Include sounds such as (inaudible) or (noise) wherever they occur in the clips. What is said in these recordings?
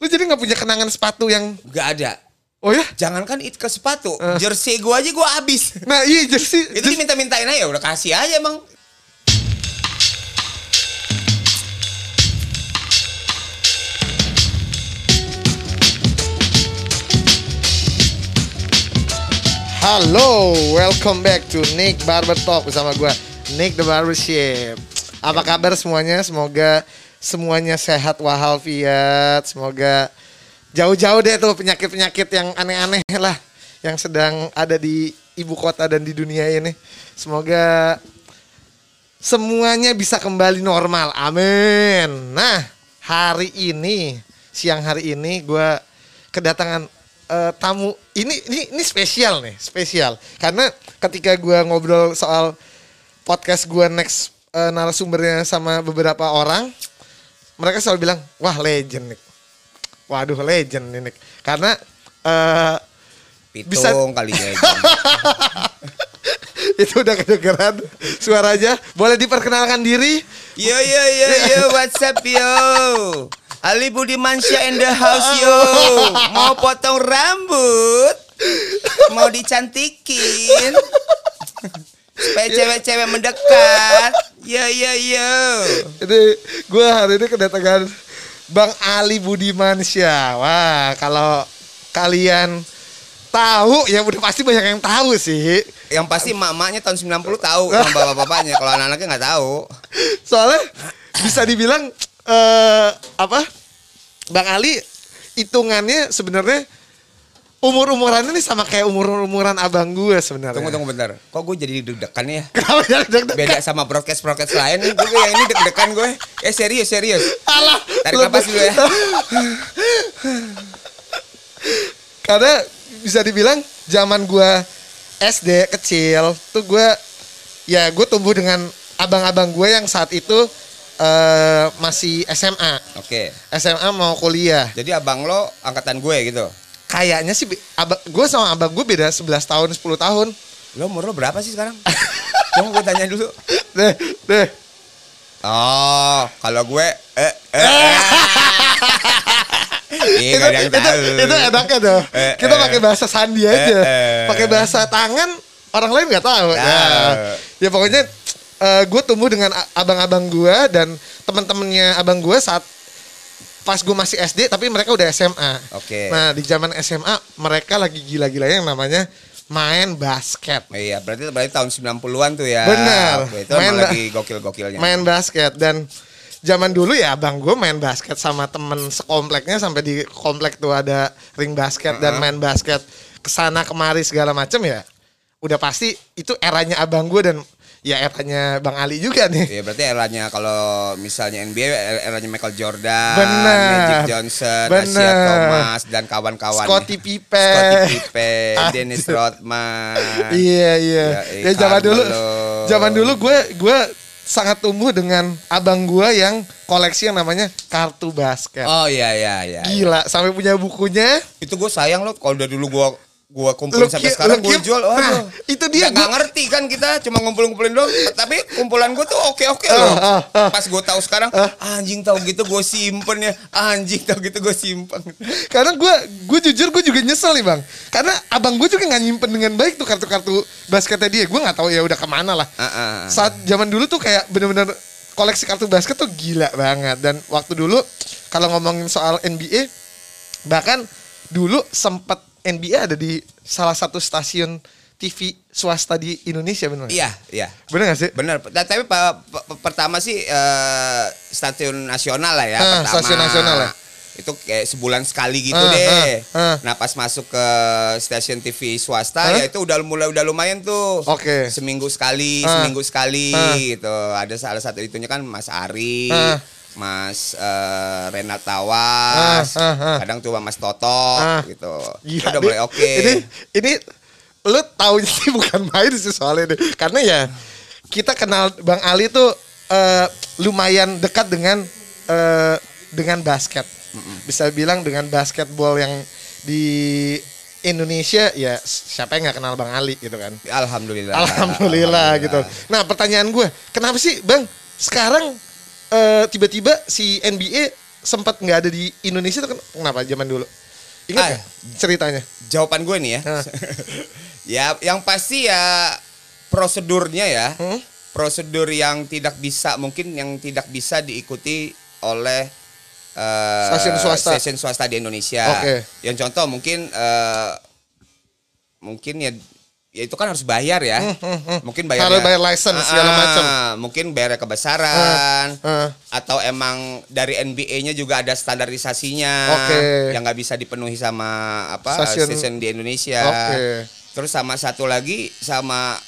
Lu jadi nggak punya kenangan sepatu yang Gak ada. Oh ya? Jangankan itu ke sepatu, Eh. jersey gua aja gua habis. Nah iya jersey. itu diminta-mintain aja udah kasih aja emang. Halo, welcome back to Nick Barber Talk bersama gue Nick the Barbershop. Apa kabar semuanya? Semoga semuanya sehat walafiat. Semoga jauh-jauh deh tuh penyakit-penyakit yang aneh-aneh lah yang sedang ada di ibu kota dan di dunia ini. Semoga semuanya bisa kembali normal. Amin. Nah, hari ini siang hari ini gue kedatangan eh, tamu ini ini ini spesial nih, spesial. Karena ketika gue ngobrol soal podcast gue next eh, narasumbernya sama beberapa orang, mereka selalu bilang, "Wah, legend nih." Waduh, legend nih. Nick. Karena eh Pitung Bisa- kali aja. (laughs) itu udah kedengeran suaranya. Boleh diperkenalkan diri? Yo yo yo yo, what's up yo? Ali Budimansyah in the house yo. Mau potong rambut? Mau dicantikin? (laughs) Supaya cewek-cewek mendekat. Yo yo yo. Ini gue hari ini kedatangan Bang Ali Budimansyah. Wah, kalau kalian tahu ya udah pasti banyak yang tahu sih. Yang pasti mak-maknya tahun 90 tahu sama (laughs) bapak-bapaknya. Kalau anak-anaknya nggak tahu. Soalnya bisa dibilang eh apa? Bang Ali hitungannya sebenarnya umur-umurannya nih sama kayak umur-umuran abang gue sebenarnya. Tunggu tunggu bentar. Kok gue jadi deg-degan ya? (laughs) Kenapa jadi deg-degan? Beda sama broadcast-broadcast lain nih. Gue yang ini deg-degan gue. Eh serius serius. Alah, Tarik napas dulu ya. (laughs) Karena bisa dibilang zaman gua SD kecil tuh gua ya gue tumbuh dengan abang-abang gue yang saat itu eh, masih SMA. Oke. SMA mau kuliah. Jadi abang lo angkatan gue gitu. Kayaknya sih abang gue sama abang gue beda 11 tahun, 10 tahun. Lo umur lo berapa sih sekarang? Coba gue tanya dulu. (laughs) Deh, deh. Oh, kalau gue eh eh. eh. (laughs) Iya, itu, yang itu, itu enaknya tuh. Eh, Kita eh. pakai bahasa sandi aja. Eh, eh. Pakai bahasa tangan orang lain nggak tahu. Tahu. Nah, ya pokoknya gue tumbuh dengan abang-abang gue dan teman-temannya abang gue saat pas gue masih SD tapi mereka udah SMA. Oke. Nah, di zaman SMA mereka lagi gila-gila yang namanya main basket. Iya, berarti berarti tahun 90-an tuh ya. Benar. Itu Main lagi gokil-gokilnya. Main basket dan zaman dulu ya abang gue main basket sama temen sekompleknya sampai di komplek tuh ada ring basket dan main basket ke sana kemari segala macem ya udah pasti itu eranya abang gue dan ya eranya bang Ali juga nih Iya, berarti eranya kalau misalnya NBA er- eranya Michael Jordan, Benar. Magic Johnson, Benar. Asia Thomas dan kawan-kawan. Scottie Pippen Scottie Pippen. (laughs) Dennis Rodman. iya iya Ya, ya zaman dulu zaman dulu gue gue sangat tumbuh dengan abang gue yang koleksi yang namanya kartu basket Oh iya iya iya. gila sampai punya bukunya Itu gue sayang loh kalau dari dulu gue gua kumpulin Lu sampai sekarang gue jual. Nah, Aduh. itu dia, Nggak, ngerti kan kita cuma ngumpulin-ngumpulin doang. Tapi kumpulan gue tuh oke-oke Ah, loh. ah, ah. Pas gue tahu sekarang, anjing tahu gitu gue simpen ya. Anjing tahu gitu gue simpen. Karena gue gue jujur gue juga nyesel nih bang. Karena abang gue juga nggak nyimpen dengan baik tuh kartu-kartu basketnya dia. Gue nggak tahu ya udah ke mana lah. Ah, ah. Saat zaman dulu tuh kayak bener-bener koleksi kartu basket tuh gila banget. Dan waktu dulu kalau ngomongin soal NBA, bahkan dulu sempet NBA ada di salah satu stasiun TV swasta di Indonesia nggak? Iya, iya. Bener gak sih? Bener, Nah, tapi pa- pa- pertama sih eh, stasiun nasional lah ya. Ah, pertama. stasiun nasional ya. Itu kayak sebulan sekali gitu Ah, deh. ah, ah. Nah pas masuk ke stasiun TV swasta ya itu udah mulai udah lumayan tuh. Oke. Seminggu sekali, seminggu sekali gitu. Ada salah satu itunya kan Mas Ari. Mas eh, Renat Tawas, Ah, ah, ah. kadang tuh Mas Toto Ah. gitu. Gila, udah Dik. mulai oke. Ini ini lu tahu sih (laughs) bukan main sih soalnya deh. Karena ya kita kenal Bang Ali tuh eh, lumayan dekat dengan eh, dengan basket. Bisa bilang dengan basketball yang di Indonesia ya siapa yang nggak kenal Bang Ali gitu kan. Alhamdulillah. Alhamdulillah gitu. Nah pertanyaan gue, kenapa sih Bang sekarang eh, tiba-tiba si NBA sempat nggak ada di Indonesia tuh kan kenapa zaman dulu? Ingat Ah. ceritanya? Jawaban gue nih ya. Hah. (laughs) ya, yang pasti ya prosedurnya ya. Hmm? Prosedur yang tidak bisa mungkin yang tidak bisa diikuti oleh eh, Stasiun swasta. stasiun swasta di Indonesia. Oke. Yang contoh mungkin eh, mungkin ya ya itu kan harus bayar ya. Mungkin bayar Hmm, Harus bayar license, segala macam. Mungkin bayar kebesaran Eh, atau emang dari NBA-nya juga ada standarisasinya Oke. yang nggak bisa dipenuhi sama apa Stasiun- stasiun di Indonesia. Oke. Terus sama satu lagi sama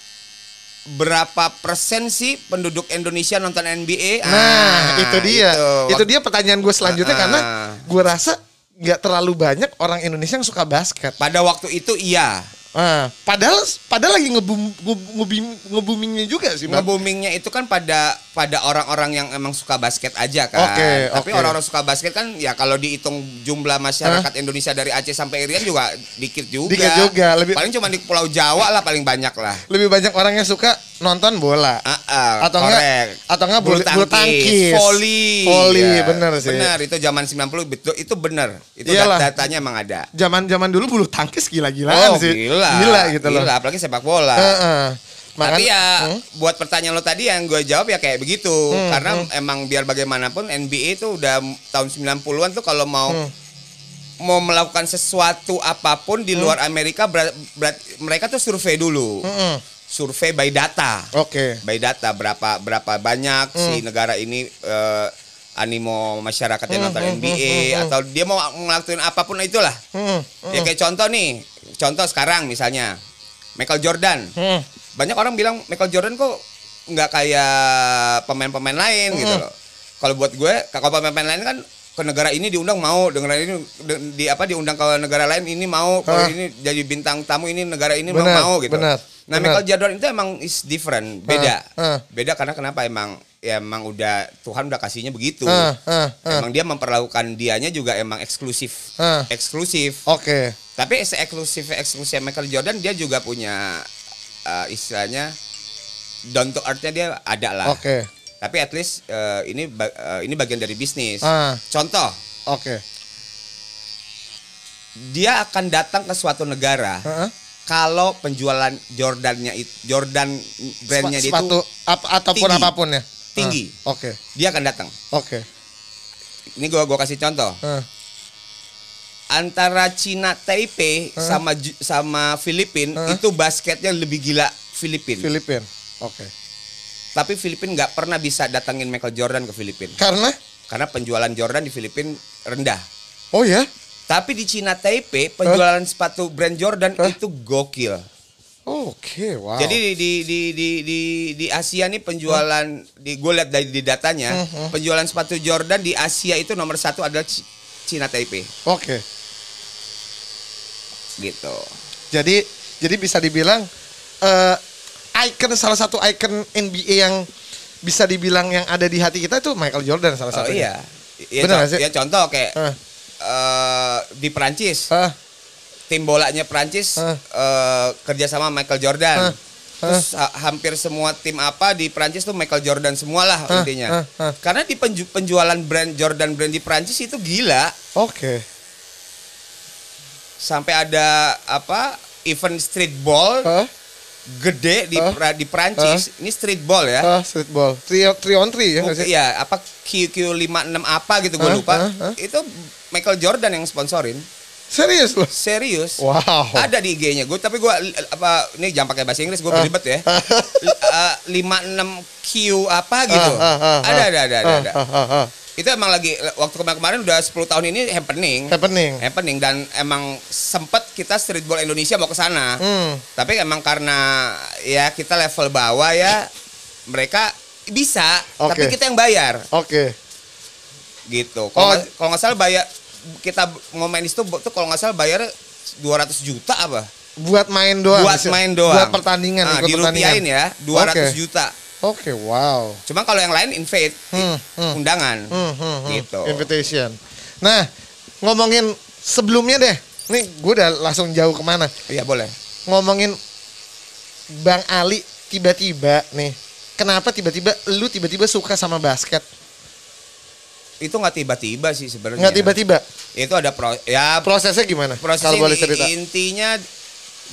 berapa persen sih penduduk Indonesia nonton NBA? Nah, Ah, itu dia. Itu, Wak- dia pertanyaan gue selanjutnya Ah, karena ah. gue rasa nggak terlalu banyak orang Indonesia yang suka basket. Pada waktu itu iya. Ah, padahal padahal lagi ngebum nge- ngebum- ngebumingnya juga sih, Bang. Nge-boomingnya itu kan pada pada orang-orang yang emang suka basket aja kan. Oke, Tapi oke. orang-orang suka basket kan ya kalau dihitung jumlah masyarakat Indonesia dari Aceh sampai Irian juga dikit juga. Dikit juga, lebih- paling cuma di Pulau Jawa lah paling banyak lah. Lebih banyak orang yang suka nonton bola. Ah, ah, Atau enggak- atau enggak bulu- bulu tangkis. voli. Voli, Ya, bener sih. Bener, itu zaman 90 betul itu bener. Itu Iyalah. dat- datanya emang ada. Zaman-zaman dulu bulu tangkis gila-gilaan Oh, sih. gila. Gila gitu loh. Gila, apalagi sepak bola. Heeh. Tapi Makan- ya Hmm? buat pertanyaan lo tadi yang gue jawab ya kayak begitu Hmm, karena emang biar bagaimanapun NBA itu udah tahun 90-an tuh kalau mau Hmm. mau melakukan sesuatu apa pun di luar Amerika berat, berat- mereka tuh survei dulu. Mm-mm. Survei by data. Oke. By data berapa berapa banyak si Hmm. negara ini eh, animo masyarakat yang Hmm, nonton hmm, NBA hmm, hmm, atau dia mau ngelakuin apa pun itulah. Mm-mm. Ya kayak contoh nih, contoh sekarang misalnya Michael Jordan Mm. banyak orang bilang Michael Jordan kok nggak kayak pemain-pemain lain gitu loh. Kalau buat gue, kalau pemain-pemain lain kan ke negara ini diundang mau, negara ini di, di apa diundang ke negara lain ini mau, kalau Ah. ini jadi bintang tamu ini negara ini mau Benar, mau gitu. benar, Nah, benar. Michael Jordan itu emang is different, beda. Ah, ah. Beda karena kenapa emang ya emang udah Tuhan udah kasihnya begitu. Ah. Emang dia memperlakukan dianya juga emang eksklusif. Eksklusif. Oke. Tapi se eksklusif eksklusif Michael Jordan dia juga punya uh, istilahnya down to earth-nya dia ada lah. Oke. Tapi at least uh, ini uh, ini bagian dari bisnis. Ah. Contoh, Oke. dia akan datang ke suatu negara Heeh. kalau penjualan Jordannya itu Jordan brandnya sepatu itu ap- ataupun tinggi. apa pun ya. Tinggi. Ah, Oke. dia akan datang. Oke. Ini gua gua kasih contoh. Ah. Antara Cina Taipei sama Ju- sama Filipin Hah? itu basketnya lebih gila Filipin. Filipin. Oke. Tapi Filipin nggak pernah bisa datangin Michael Jordan ke Filipin Karena karena penjualan Jordan di Filipin rendah. oh ya. Tapi di Cina Taipei penjualan sepatu brand Jordan Hah? itu gokil. Oke, wow. Jadi di di di di di, di Asia nih penjualan di gue lihat dari di datanya Hmm, hmm. penjualan sepatu Jordan di Asia itu nomor satu adalah Cina Taipei Oke. gitu. Jadi jadi bisa dibilang eh icon salah satu icon NBA yang bisa dibilang yang ada di hati kita itu Michael Jordan salah Oh satunya. iya. Ya, gak sih? ya contoh kayak Ah. eh, di Prancis Ah, tim bolanya Prancis Ah. eh, kerjasama Michael Jordan. Ah. Terus ha- hampir semua tim apa di Prancis tuh Michael Jordan semua lah Ah. intinya. Ah. Ah. Karena di penju- penjualan brand Jordan brand di Prancis itu gila. Oke. Sampai ada apa event streetball Ah, gede di Ah. pra- di Prancis. Ini streetball ya. ah, streetball. Three, three on three ya nggak Bukan- sih? ya apa QQ56 apa gitu gue Ah, lupa. ah, ah. Itu Michael Jordan yang sponsorin. Serius loh. Serius. Wow. Ada di IG-nya. Gue tapi gue apa ini jangan pakai bahasa Inggris gue beribet ya. (laughs) Eh, 56Q apa gitu. Ah, ah, ah, ada, ada ada ada ada. Itu emang lagi waktu kemarin-kemarin udah 10 tahun ini happening. Happening. Happening dan emang sempet kita streetball Indonesia mau ke sana. Hmm. Tapi emang karena ya kita level bawah ya mereka bisa, tapi Oke. kita yang bayar Oke. gitu. Oh. Kalau nggak- kalau nggak salah bayar kita mau main itu tuh kalau nggak salah bayar 200 juta apa? Buat main doang. buat main doang. Buat pertandingan, Nah, ikut pertandingan. ya, 200 Oke. juta. Oke, wow. Cuma kalau yang lain invite, Hmm, hmm. undangan. Hmm, hmm, hmm. Gitu. Invitation. Nah, ngomongin sebelumnya deh. Nih, gue udah langsung jauh ke mana? Iya boleh. Ngomongin Bang Ali tiba-tiba nih. Kenapa tiba-tiba lu tiba-tiba suka sama basket? itu nggak tiba-tiba sih sebenarnya. Nggak tiba-tiba. Itu ada pro ya Prosesnya gimana? proses Kalau boleh cerita. intinya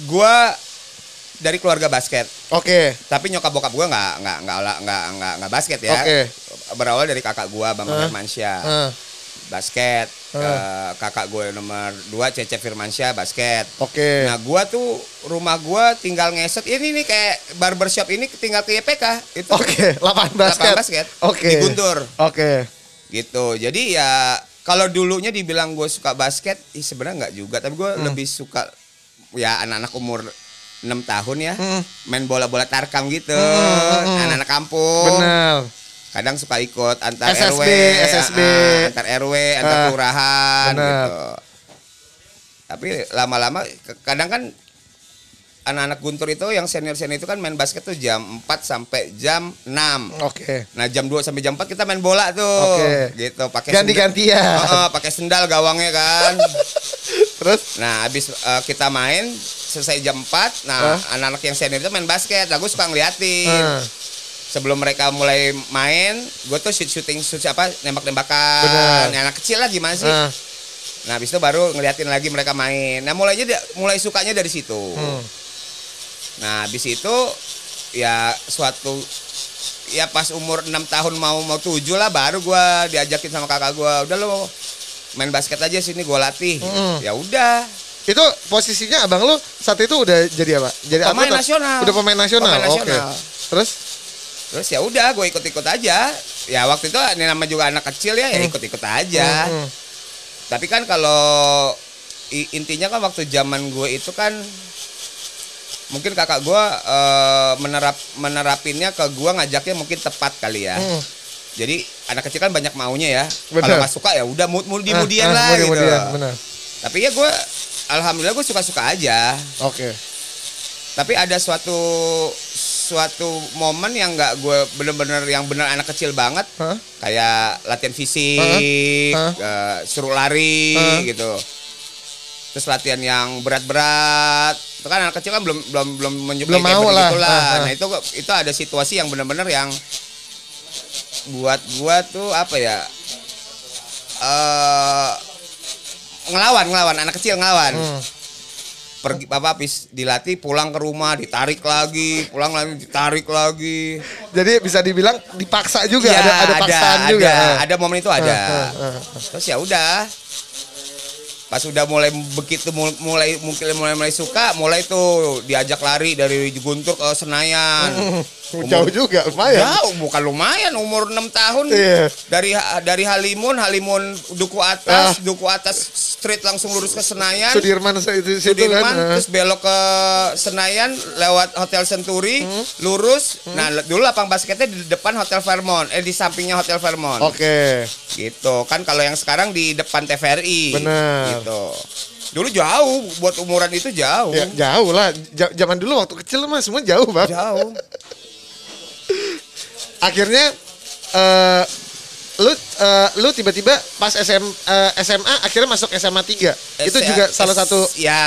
gua dari keluarga basket. Oke. Tapi nyokap bokap gua nggak nggak nggak nggak nggak nggak basket ya. Oke. Berawal dari kakak gua Bambang Hah? Firmansyah. Ah, Basket. Hah. Eh, kakak gue nomor 2 Cecep Firmansyah basket. Oke. Nah, gua tuh rumah gua tinggal ngeset. Ini nih kayak barbershop ini tinggal ke YPK. Itu Oke, lapangan basket. lapangan basket. Oke. Di Guntur. Oke. Gitu. Jadi ya kalau dulunya dibilang gue suka basket, ih sebenarnya nggak juga. Tapi gue lebih suka ya anak-anak umur 6 tahun ya. Hmm. Main bola-bola tarkam gitu. Hmm, hmm, hmm. Anak-anak kampung. Benar. Kadang suka ikut antar SSB, RW, SSB. ah, antar RW, antar Ah, kelurahan gitu. Tapi lama-lama kadang kan anak-anak Guntur itu yang senior-senior itu kan main basket tuh jam 4 sampai jam 6. Oke. Nah, jam 2 sampai jam 4 kita main bola tuh. Oke. Gitu, pakai Ganti-gantian. sendal- Heeh, pakai sendal gawangnya kan. (laughs) Terus Nah, habis eh, kita main selesai jam 4, nah Hah? anak-anak yang senior itu main basket. Nah, gue suka ngeliatin. ah, Sebelum mereka mulai main, gue tuh shoot shooting shoot apa nembak-nembakan. Benar. Nah, anak kecil lah gimana sih? ah, Nah, habis itu baru ngeliatin lagi mereka main. Nah, mulainya mulai sukanya dari situ. hmm. Nah, habis itu ya suatu ya pas umur 6 tahun mau mau 7 lah baru gua diajakin sama kakak gua, udah lo main basket aja sini gua latih. Mm. Ya udah. Itu posisinya abang lu saat itu udah jadi apa? Jadi Pemain atlet nasional. Udah pemain nasional. Pemain Oke. nasional. Terus Terus ya udah gue ikut-ikut aja. Ya waktu itu ini nama juga anak kecil ya, ya Hmm. ikut-ikut aja. Hmm, hmm. Tapi kan kalau intinya kan waktu zaman gue itu kan mungkin kakak gue eh, menerap menerapinnya ke gue ngajaknya mungkin tepat kali ya. Hmm. Jadi anak kecil kan banyak maunya ya. Kalau nggak suka ya udah mudi-mudian Ah, ah, lah gitu. mudi-mudian, Benar. Tapi ya gue alhamdulillah gue suka-suka aja. Oke. Tapi ada suatu suatu momen yang nggak gue bener-bener yang bener anak kecil banget Hah? kayak latihan fisik, Hah? eh, suruh lari Hah? gitu. Terus latihan yang berat-berat. Itu kan anak kecil kan belum belum belum menyukai Belum mau lah. begitulah. Hah, hah. Nah, itu itu ada situasi yang bener-bener yang buat gua tuh apa ya? eh ngelawan, ngelawan anak kecil ngelawan. Hmm. Pergi apa habis dilatih pulang ke rumah ditarik lagi, pulang lagi ditarik lagi. Jadi bisa dibilang dipaksa juga Iya, ada ada paksaan ada, juga. Ada momen itu ada. Ah, ah, ah. Terus ya udah. Pas udah mulai begitu mul- mulai mungkin mulai mulai suka, mulai tuh diajak lari dari Guntur ke Senayan. Hmm, Jauh juga lumayan. Jauh, bukan lumayan umur 6 tahun. Iya. Dari dari Halimun, Halimun Duku atas, Duku atas street langsung lurus ke Senayan. Sudirman itu situ Sudirman kan. ah. terus belok ke Senayan lewat Hotel Century Hmm. lurus nah dulu lapang basketnya di depan Hotel Fairmont eh di sampingnya Hotel Fairmont Oke. gitu kan kalau yang sekarang di depan TVRI Benar. gitu dulu jauh buat umuran itu jauh Ya, jauh lah. Ja- zaman dulu waktu kecil mah semua jauh, Bang. jauh (laughs) Akhirnya eh lu eh, lu tiba-tiba pas SM, eh, SMA akhirnya masuk SMA 3. itu juga S- salah satu ya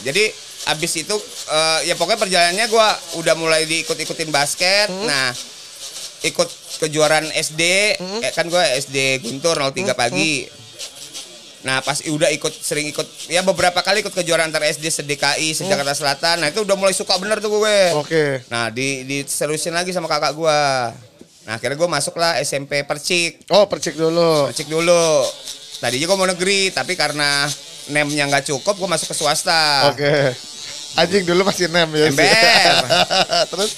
jadi abis itu eh, ya pokoknya perjalanannya gua udah mulai diikut-ikutin basket Hmm. nah ikut kejuaraan SD Hmm. eh, kan gua SD Guntur 03 pagi nah pas udah ikut sering ikut ya beberapa kali ikut kejuaraan antar SD seDKI Hmm. sejakarta Selatan nah itu udah mulai suka bener tuh gue Oke. nah di diserusin lagi sama kakak gua nah akhirnya gua masuk lah SMP Percik Oh, percik dulu. Cek dulu. Tadinya gue mau negeri, tapi karena nemnya nggak cukup, gue masuk ke swasta. Oke. Anjing dulu masih nem ya. Ember. (laughs) Terus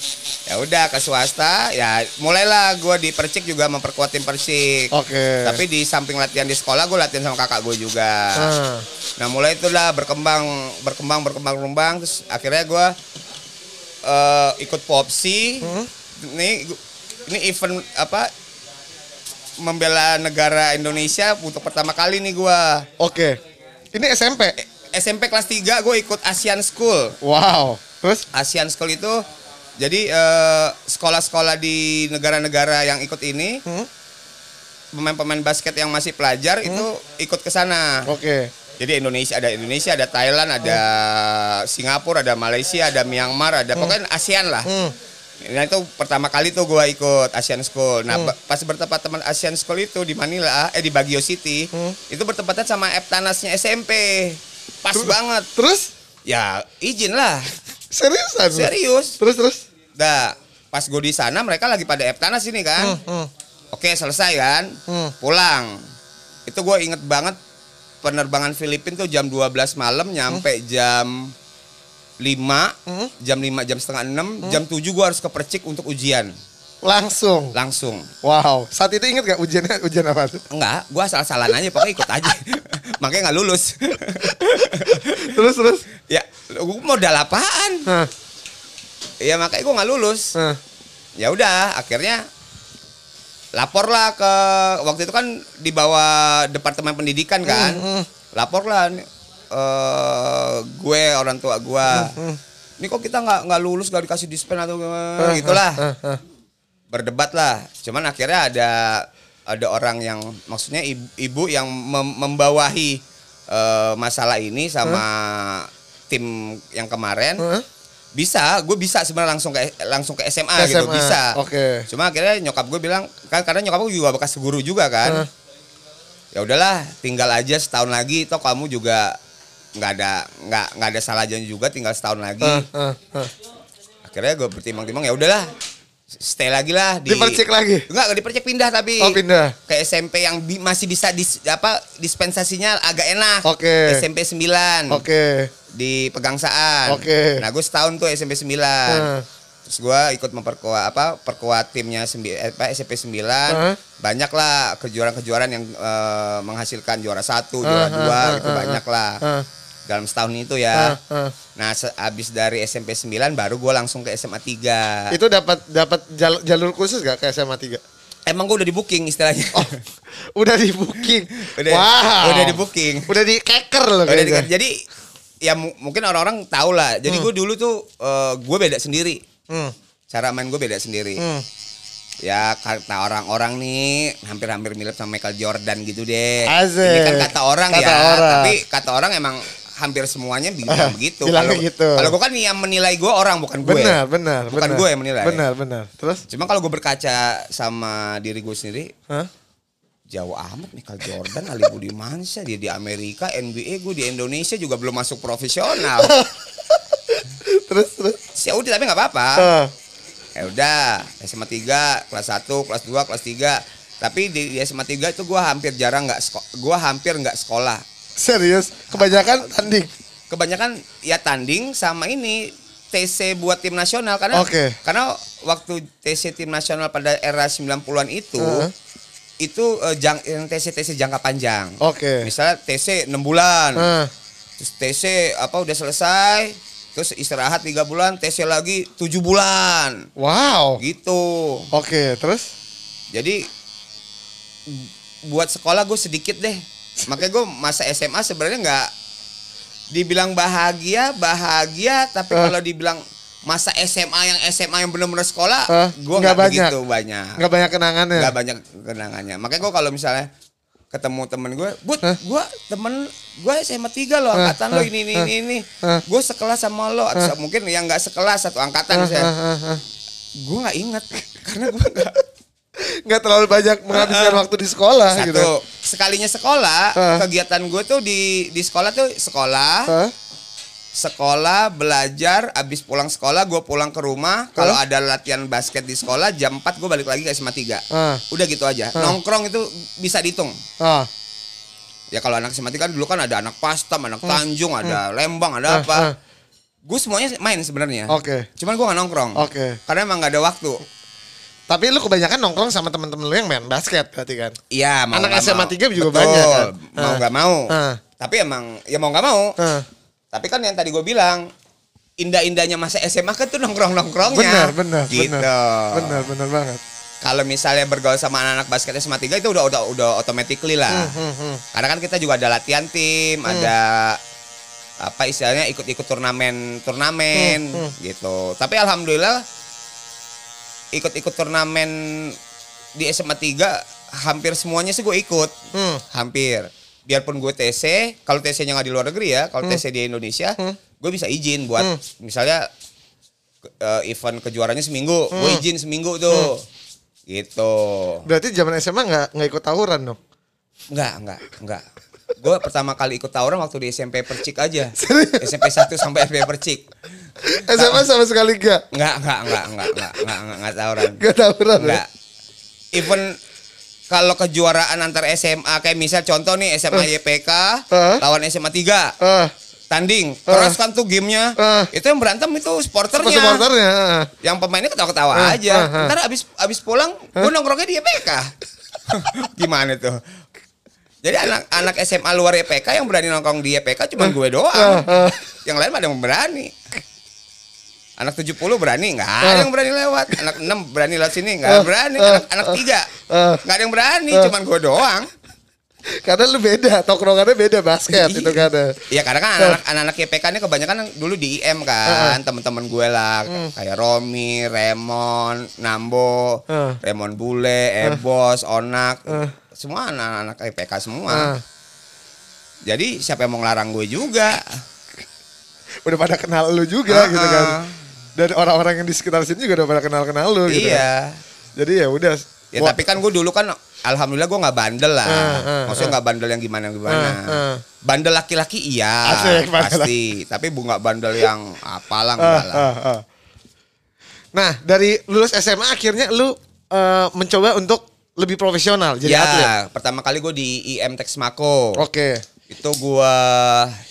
Ya udah ke swasta, ya mulailah gue di Percik juga memperkuat tim Persik. oke. Tapi di samping latihan di sekolah, gue latihan sama kakak gue juga. Ah, Nah mulai itulah berkembang, berkembang, berkembang, berkembang. Terus akhirnya gue eh, ikut Popsi. Hmm? Ini ini event apa? Membela negara Indonesia untuk pertama kali nih gue. Oke. Ini SMP. SMP kelas 3 gue ikut Asian School. Wow. Terus Asian School itu jadi eh, sekolah-sekolah di negara-negara yang ikut ini Hmm? pemain-pemain basket yang masih pelajar itu ikut ke sana. Oke. Jadi Indonesia ada Indonesia, ada Thailand, ada Singapura, ada Malaysia, ada Myanmar, ada pokoknya ASEAN lah. Hmm. Nah itu pertama kali tuh gua ikut Asian School. Nah Hmm. pas bertempat teman Asian School itu di Manila, eh di Baguio City, Hmm. itu bertepatan sama Eptanasnya SMP. Pas Terus- banget. Terus Ya izin lah, seriusan? serius. Terus terus. Dah pas gue di sana mereka lagi pada Eptanas ini kan. Hmm, hmm. Oke selesai kan, Hmm. pulang. Itu gue inget banget penerbangan Filipina tuh jam 12 malam nyampe jam 5, Hmm. jam 5 jam setengah 6, jam 7 gue harus ke Percik untuk ujian Langsung. langsung. Wow. Saat itu inget gak ujiannya ujian apa tuh? Enggak, gue asal-asalan aja pokoknya ikut aja. (laughs) Makanya nggak lulus. Terus terus. ya, gue modal apaan? Hah, Ya makanya gue nggak lulus. ya udah akhirnya laporlah ke waktu itu kan di bawah departemen pendidikan kan Hmm, hmm. laporlah eh gue orang tua gue Hmm, ini kok kita nggak nggak lulus nggak dikasih dispen atau gimana gitulah hah, hah. Berdebat lah cuman akhirnya ada ada orang yang maksudnya ibu, ibu yang mem- membawahi eh, masalah ini sama tim yang kemarin Hah? bisa gue bisa sebenarnya langsung ke langsung ke SMA, gitu SMA, bisa oke. cuma akhirnya nyokap gue bilang kan karena nyokap gue juga bekas guru juga kan Hah. ya udahlah tinggal aja setahun lagi toh kamu juga nggak ada nggak nggak ada salahnya juga tinggal setahun lagi Hah, hah, hah. akhirnya gue bertimbang-timbang ya udahlah stay lagi lah di Dipercik lagi? enggak dipercik pindah tapi Oh pindah. ke SMP yang bi- masih bisa dis, apa dispensasinya agak enak Oke. SMP 9 Oke. di Pegangsaan. Oke. Nah, gue setahun tuh SMP 9. Heeh. Terus gue ikut memperkuat apa perkuat timnya sembi, eh, apa, SMP 9. Heeh. Banyak lah kejuaraan-kejuaraan yang eh, menghasilkan juara satu, juara Heeh, dua heeh, gitu heeh, banyak lah. Hah, Dalam setahun itu ya. hah. Nah, se- abis dari SMP 9 baru gue langsung ke SMA 3. Itu dapat dapat jalur, jalur khusus gak ke SMA 3? Emang gue udah di booking istilahnya. Oh, (laughs) udah di booking. (laughs) udah, wow. udah di booking. Udah di keker loh Udah di- jadi ya mu- mungkin orang-orang tahu lah. Jadi gue dulu tuh eh, gue beda sendiri. Hmm. Cara main gue beda sendiri. Hmm. Ya kata orang-orang nih hampir-hampir mirip sama Michael Jordan gitu deh. Asik. Ini kan kata orang Kata ya, orang. tapi kata orang emang hampir semuanya bilang begitu. Bilangnya Kalau gitu. kalau gue kan yang menilai gue orang bukan gue. Benar, benar, Bukan gue yang menilai. Benar, benar. Terus? Cuma kalau gue berkaca sama diri gue sendiri, Hah? jauh amat Michael Jordan, Ali Budimansyah dia di Amerika, NBA gue di Indonesia juga belum masuk profesional. (laughs) Terus, terus. Ya udah tapi nggak apa-apa. Ah. Ya udah, SMA 3, kelas 1, kelas 2, kelas 3. Tapi di, di SMA 3 itu gua hampir jarang nggak gua hampir nggak sekolah. Serius? Kebanyakan tanding. Kebanyakan ya tanding sama ini TC buat tim nasional karena Oke. karena waktu TC tim nasional pada era 90-an itu Heeh. itu eh, jang, yang TC TC jangka panjang. Oke. Misalnya TC 6 bulan. Ah. Terus TC apa udah selesai, terus istirahat 3 bulan, TC lagi 7 bulan. Wow. Gitu. Oke, terus? Jadi buat sekolah gue sedikit deh. Makanya gue masa SMA sebenarnya nggak dibilang bahagia, bahagia. Tapi Eh. kalau dibilang masa SMA yang SMA yang benar-benar sekolah, Eh, gue nggak begitu banyak. Nggak banyak kenangannya. Nggak banyak kenangannya. Makanya gue kalau misalnya ketemu temen gue, but Hah? gue temen gue SMA 3 loh, Hah? angkatan lo Hah? ini ini Hah? ini, ini. Hah? gue sekelas sama lo, atau mungkin yang nggak sekelas satu angkatan ah, ah, ah. Gue nggak inget (laughs) karena gue nggak Nggak terlalu banyak menghabiskan waktu di sekolah satu gitu. Sekalinya sekolah Hah? kegiatan gue tuh di di sekolah tuh sekolah Hah? sekolah belajar abis pulang sekolah gue pulang ke rumah kalau Hah? ada latihan basket di sekolah jam 4 gue balik lagi ke SMA 3 Ah. udah gitu aja Hah? nongkrong itu bisa dihitung Ah. ya kalau anak SMA 3 kan dulu kan ada anak Pastam anak Tanjung ada Lembang Ah, ada apa ah. gue semuanya main sebenarnya Oke. cuman gue nggak nongkrong Oke. karena emang nggak ada waktu Tapi lu kebanyakan nongkrong sama teman-teman lu yang main basket berarti kan? Iya, mau Anak SMA mau. 3 juga Betul, banyak kan? Mau Ah. nggak mau. Ah. Tapi emang ya mau nggak mau. Ah. Tapi kan yang tadi gue bilang indah-indahnya masa SMA kan tuh nongkrong-nongkrongnya. Benar, benar, gitu. benar. Benar, benar banget. Kalau misalnya bergaul sama anak-anak basket SMA 3 itu udah udah udah automatically lah. Hmm, hmm, hmm. Karena kan kita juga ada latihan tim, ada apa istilahnya ikut-ikut turnamen turnamen Hmm, hmm. gitu. Tapi alhamdulillah ikut-ikut turnamen di SMA 3 hampir semuanya sih gue ikut. Hmm. Hampir. Biarpun gue TC, kalau TC-nya nggak di luar negeri ya, kalau Hmm. TC di Indonesia, Hmm. gue bisa izin buat Hmm. misalnya eh, event kejuaraannya seminggu, gue Hmm. izin seminggu tuh. Gitu. Berarti zaman SMA nggak nggak ikut tawuran dong? Enggak, enggak, enggak. Gue pertama kali ikut tawuran waktu di SMP Percik aja. SMP 1 sampai SMP Percik. SMA sama sekali nggak Enggak, enggak, enggak, enggak, enggak, enggak, enggak, enggak tawuran. nggak tawuran. ya? Enggak. Even kalau kejuaraan antar SMA kayak misal contoh nih SMA YPK Eh. lawan SMA 3 Ah, tanding keras kan tuh gamenya Eh. itu yang berantem itu supporternya supporternya. ah. yang pemainnya ketawa-ketawa Eh, aja eh, eh. ntar abis abis pulang gue nongkrongnya di YPK (laughs) gimana tuh jadi anak-anak SMA luar YPK yang berani nongkrong di YPK cuma gue doang. Eh. yang lain pada berani. Anak 70 berani nggak ada yang berani lewat. Anak 6 berani lewat sini nggak berani. Anak anak tiga eh. nggak ada yang berani cuman gue doang. Karena lu beda, tongkrongannya beda basket itu kan. Iya karena kan anak anak YPK ini kebanyakan dulu di IM kan teman-teman gue lah. Kayak Romi, Remon, Nambo, Uh. Remon Bule, Ebos, Onak, semua anak-anak YPK semua. Ah. Jadi siapa yang mau ngelarang gue juga? Udah pada kenal lu juga Ah, gitu kan. ah. Dan orang-orang yang di sekitar sini juga udah pada kenal-kenal lu gitu. kan. Iya. Jadi ya udah. Ya tapi kan gue dulu kan alhamdulillah gue nggak bandel lah. Ah, ah, Maksudnya nggak bandel yang gimana gimana. Ah, ah. Bandel laki-laki iya Asik, bandel pasti. Tapi bu nggak bandel yang apalah ah, enggak lah. ah, ah. Nah, dari lulus SMA akhirnya lu eh, mencoba untuk lebih profesional jadi ya, atlet. pertama kali gue di IM Texmaco. Oke. Itu gua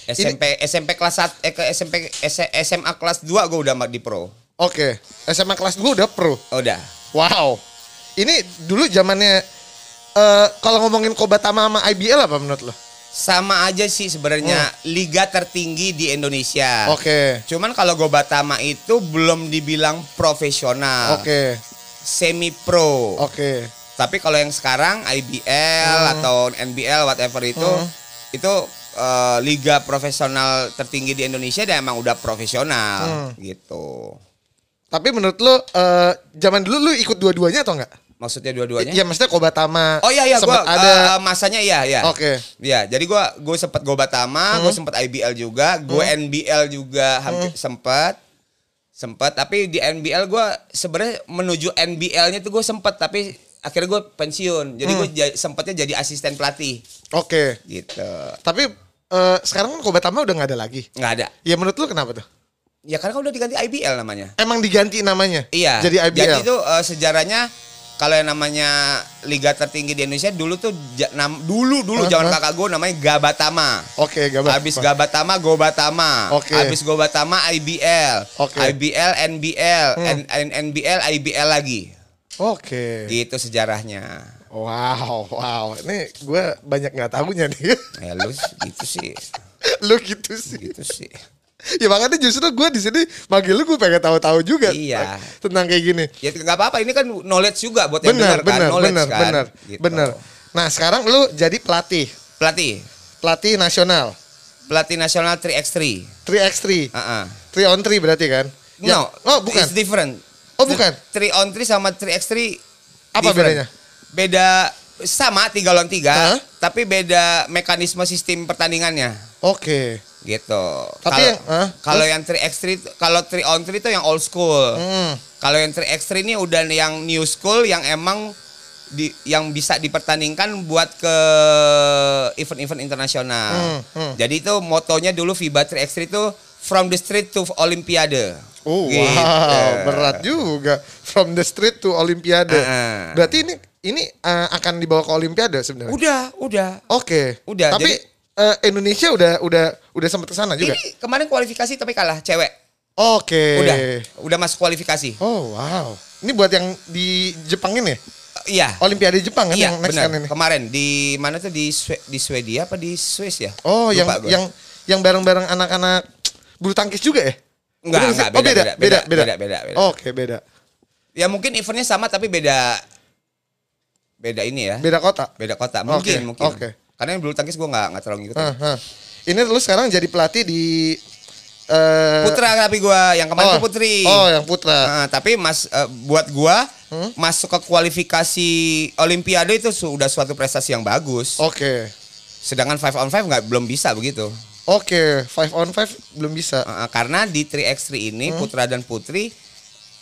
SMP SMP kelas 1 eh ke SMP S- SMA kelas 2 gua udah di pro. Oke. SMA kelas 2 udah pro. Oh, udah. Wow. Ini dulu zamannya eh kalau ngomongin Kobatama sama IBL apa menurut lo? Sama aja sih sebenarnya liga tertinggi di Indonesia. Oke. Cuman kalau Gobatama itu belum dibilang profesional, Oke. semi pro. Oke. Tapi kalau yang sekarang IBL Hmm. atau NBL whatever itu itu eh, liga profesional tertinggi di Indonesia dan emang udah profesional Hmm. gitu. Tapi menurut lo eh zaman dulu lu ikut dua-duanya atau enggak? Maksudnya dua-duanya? Iya, maksudnya Kobatama. Oh iya iya gua ada. eh, masanya iya iya. Oke. Iya, jadi gua gue sempet Gobatama, gue sempet IBL juga, gue NBL juga hampir sempet sempet tapi di NBL gua sebenarnya menuju NBL-nya tuh gue sempet tapi akhirnya gue pensiun. Jadi gue sempetnya jadi asisten pelatih Oke. gitu. Tapi eh, sekarang kan Kobatama udah nggak ada lagi. nggak ada. Ya menurut lu kenapa tuh? Ya karena kan udah diganti IBL namanya. Emang diganti namanya? Iya. Jadi IBL. Jadi itu eh, sejarahnya kalau yang namanya liga tertinggi di Indonesia dulu tuh nam- dulu dulu Hah, zaman kakak gue namanya Gabatama. Oke, gak apa. Habis Gabatama Gobatama. Oke. Habis Gobatama IBL. Oke. IBL NBL, Hmm. N- N- NBL IBL lagi. Oke. Gitu sejarahnya. Wow, wow. Ini gue banyak nggak tahunya nih. (laughs) Ya lu gitu sih. lu gitu sih. Gitu sih. Ya makanya justru gue di sini manggil lu gue pengen tahu-tahu juga Iya. tentang kayak gini. Ya nggak apa-apa ini kan knowledge juga buat yang Benar, dengar kan. benar, knowledge benar, kan. benar, Gitu. benar. Nah sekarang lu jadi pelatih, Pelatih. pelatih nasional, Pelatih nasional 3x3. 3x3, Heeh. 3 on 3 berarti kan? Ya- No, Oh bukan. It's different. Oh, bukan. 3 on 3 sama 3x3 Apa different. bedanya? Beda sama 3 lawan 3, Hah? tapi beda mekanisme sistem pertandingannya Oke. gitu. Tapi Kalau- yang- hah? kalau yang 3x3 itu- kalau 3 on 3 itu yang old school. Hmm. Kalau yang 3x3 ini udah yang new school yang emang di, yang bisa dipertandingkan buat ke event-event internasional. Hmm, hmm. Jadi itu motonya dulu FIBA 3x3 itu from the street to Olimpiade. Oh Gitu. wow, berat juga. From the street to Olimpiade. Heeh. Berarti ini ini eh, akan dibawa ke Olimpiade sebenarnya. Udah, udah. Oke. Udah, Tapi jadi- eh, Indonesia udah udah udah sempat ke sana juga. Ini kemarin kualifikasi tapi kalah cewek. Oke. Udah, udah masuk kualifikasi. Oh wow. Ini buat yang di Jepang ini ya? Iya. Olimpiade Jepang kan Iya, yang next kan ini. Kemarin di mana tuh di Swe- di Swedia apa di Swiss ya? Oh, yang Lupa gua. yang yang bareng-bareng anak-anak bulu tangkis juga ya? Enggak, enggak, sih? Oh, beda, beda, beda, beda, beda, beda, beda. Oke, beda. Ya mungkin eventnya sama tapi beda beda ini ya. Beda kota. Beda kota. Mungkin, Oke, mungkin. oke. Karena yang bulu tangkis gua nggak nggak terlalu ngikutin. Hah, hah. Ini lu sekarang jadi pelatih di eh Putra tapi gua yang kemarin oh, tuh Putri. Oh, yang putra. Nah, tapi Mas eh, buat gua Hmm? masuk ke kualifikasi Olimpiade itu sudah suatu prestasi yang bagus. Oke. Sedangkan five on five nggak belum bisa begitu. Oke, five on five belum bisa. Uh, karena di 3x3 ini Hmm. putra dan putri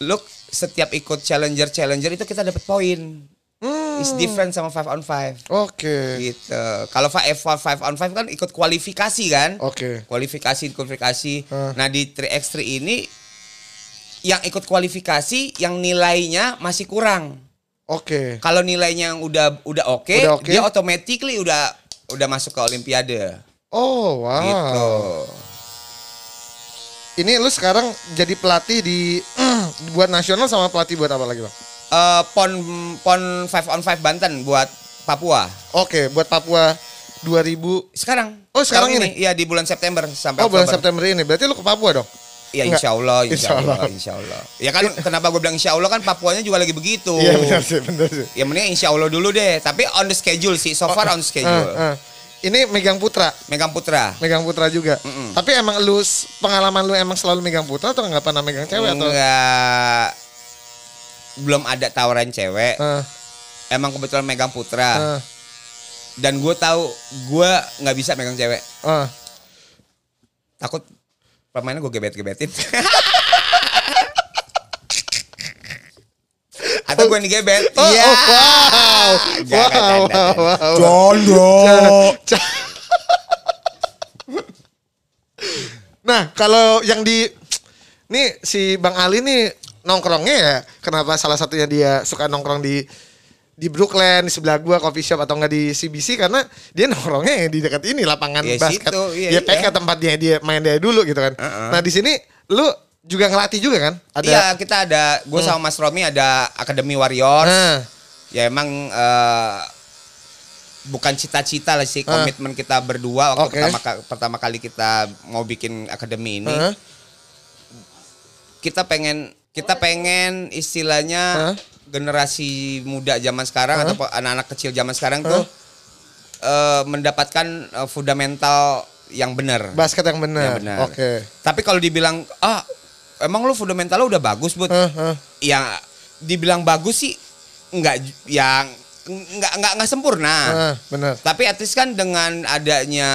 lu setiap ikut challenger challenger itu kita dapat poin. Hmm. It's different sama 5 on 5 Oke. gitu. Kalau 5 5 on 5 kan ikut kualifikasi kan? Oke. Kualifikasi kualifikasi. Hmm. Nah, di 3x3 ini yang ikut kualifikasi yang nilainya masih kurang. Oke. Kalau nilainya yang udah udah oke, Udah oke. dia automatically udah udah masuk ke olimpiade. Oh, wow. Gitu. Ini lu sekarang jadi pelatih di (clears throat) buat nasional sama pelatih buat apa lagi, Bang? Eh, pon pon 5 on 5 Banten buat Papua. Oke, buat Papua 2000 Sekarang. Oh, sekarang ini? Iya, di bulan September sampai Oh, bulan Oktober. September ini. Berarti lu ke Papua dong? Iya, Enggak. insya Allah, insya, Insya Allah, Allah. insya Allah. Ya kan, (laughs) kenapa gue bilang insya Allah kan Papuanya juga lagi begitu. Iya, benar sih, benar sih. Ya mending insya Allah dulu deh. Tapi on the schedule sih, so far on the schedule. Eh, eh. Ini megang putra, Megang Putra. megang putra juga. Mm-mm. Tapi emang lu pengalaman lu emang selalu megang putra atau nggak pernah megang cewek atau? Enggak. Belum ada tawaran cewek. Eh, Emang kebetulan megang Putra. eh, Dan gue tahu gue nggak bisa megang cewek. eh. Takut pemainnya gue gebet-gebetin. (laughs) Atau gue digebet. Oh, Iya. oh, wow. Jangan, wow, jangan, wow, jangan. wow, wow. Jondo. Nah, kalau yang di nih si Bang Ali nih nongkrongnya ya, kenapa salah satunya dia suka nongkrong di di Brooklyn di sebelah gua coffee shop atau enggak di CBC karena dia nongkrongnya di dekat ini lapangan Ya, basket. situ, iya, dia iya. pakai tempatnya dia main dia dulu gitu kan. Uh-uh. Nah, di sini lu juga ngelatih juga kan? Ada Iya kita ada, gue sama Mas Romi ada Akademi Warriors. Nah, Ya emang eh, bukan cita-cita lah sih Ah. komitmen kita berdua waktu Oke. pertama pertama kali kita mau bikin akademi ini. Heeh. Kita pengen kita pengen istilahnya Hah? generasi muda zaman sekarang Hah? atau anak-anak kecil zaman sekarang tuh eh, mendapatkan eh, fundamental yang benar. basket yang benar. Oke. Tapi kalau dibilang ah emang lu fundamentalnya udah bagus, Bud. Heeh, heeh. ya dibilang bagus sih nggak yang nggak nggak nggak sempurna. Heeh, benar. Tapi at least kan dengan adanya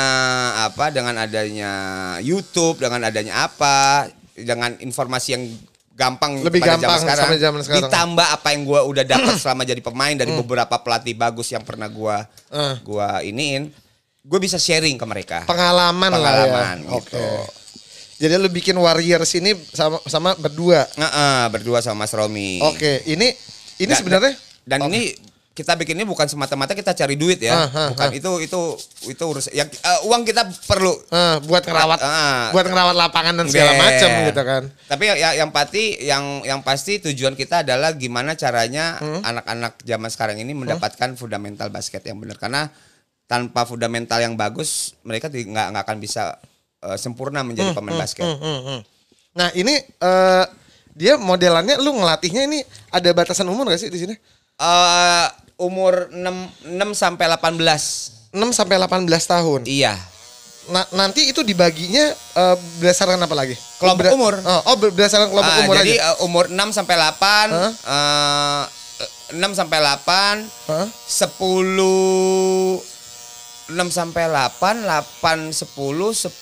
apa, dengan adanya YouTube, dengan adanya apa, dengan informasi yang gampang Lebih pada gampang zaman sekarang, sama zaman sekarang. ditambah apa yang gua udah dapat (clears throat) selama jadi pemain dari beberapa pelatih bagus yang pernah gua Eh. gua iniin, gue bisa sharing ke mereka. Pengalaman, Pengalaman, lah ya. gitu. Oke. Jadi lu bikin Warriors ini sama sama berdua. Heeh, berdua sama Mas Romi. Oke, ini ini Dan- sebenarnya dan Oke. ini kita bikin ini bukan semata-mata kita cari duit ya, Ah, ah, bukan ah. itu itu itu urus yang eh, uang kita perlu. eh, buat ngerawat Ah. buat ngerawat lapangan dan segala macam gitu kan. Tapi ya, ya- yang pasti yang yang pasti tujuan kita adalah gimana caranya Hmm. anak-anak zaman sekarang ini mendapatkan fundamental basket yang benar karena tanpa fundamental yang bagus mereka nggak nggak akan bisa eh, sempurna menjadi pemain basket. Hmm, hmm, hmm. Nah, ini eh, dia modelannya lu ngelatihnya ini ada batasan umur gak sih di sini? Eh, umur 6 6 sampai 18. 6 sampai 18 tahun. Iya. Nah, nanti itu dibaginya eh, berdasarkan apa lagi? Kelompok Ber- umur. Oh, oh, berdasarkan kelompok Ah, umur jadi aja. eh, umur 6 sampai 8 Hah? eh, 6 sampai 8 Hah? 10 6 sampai 8 8 10 10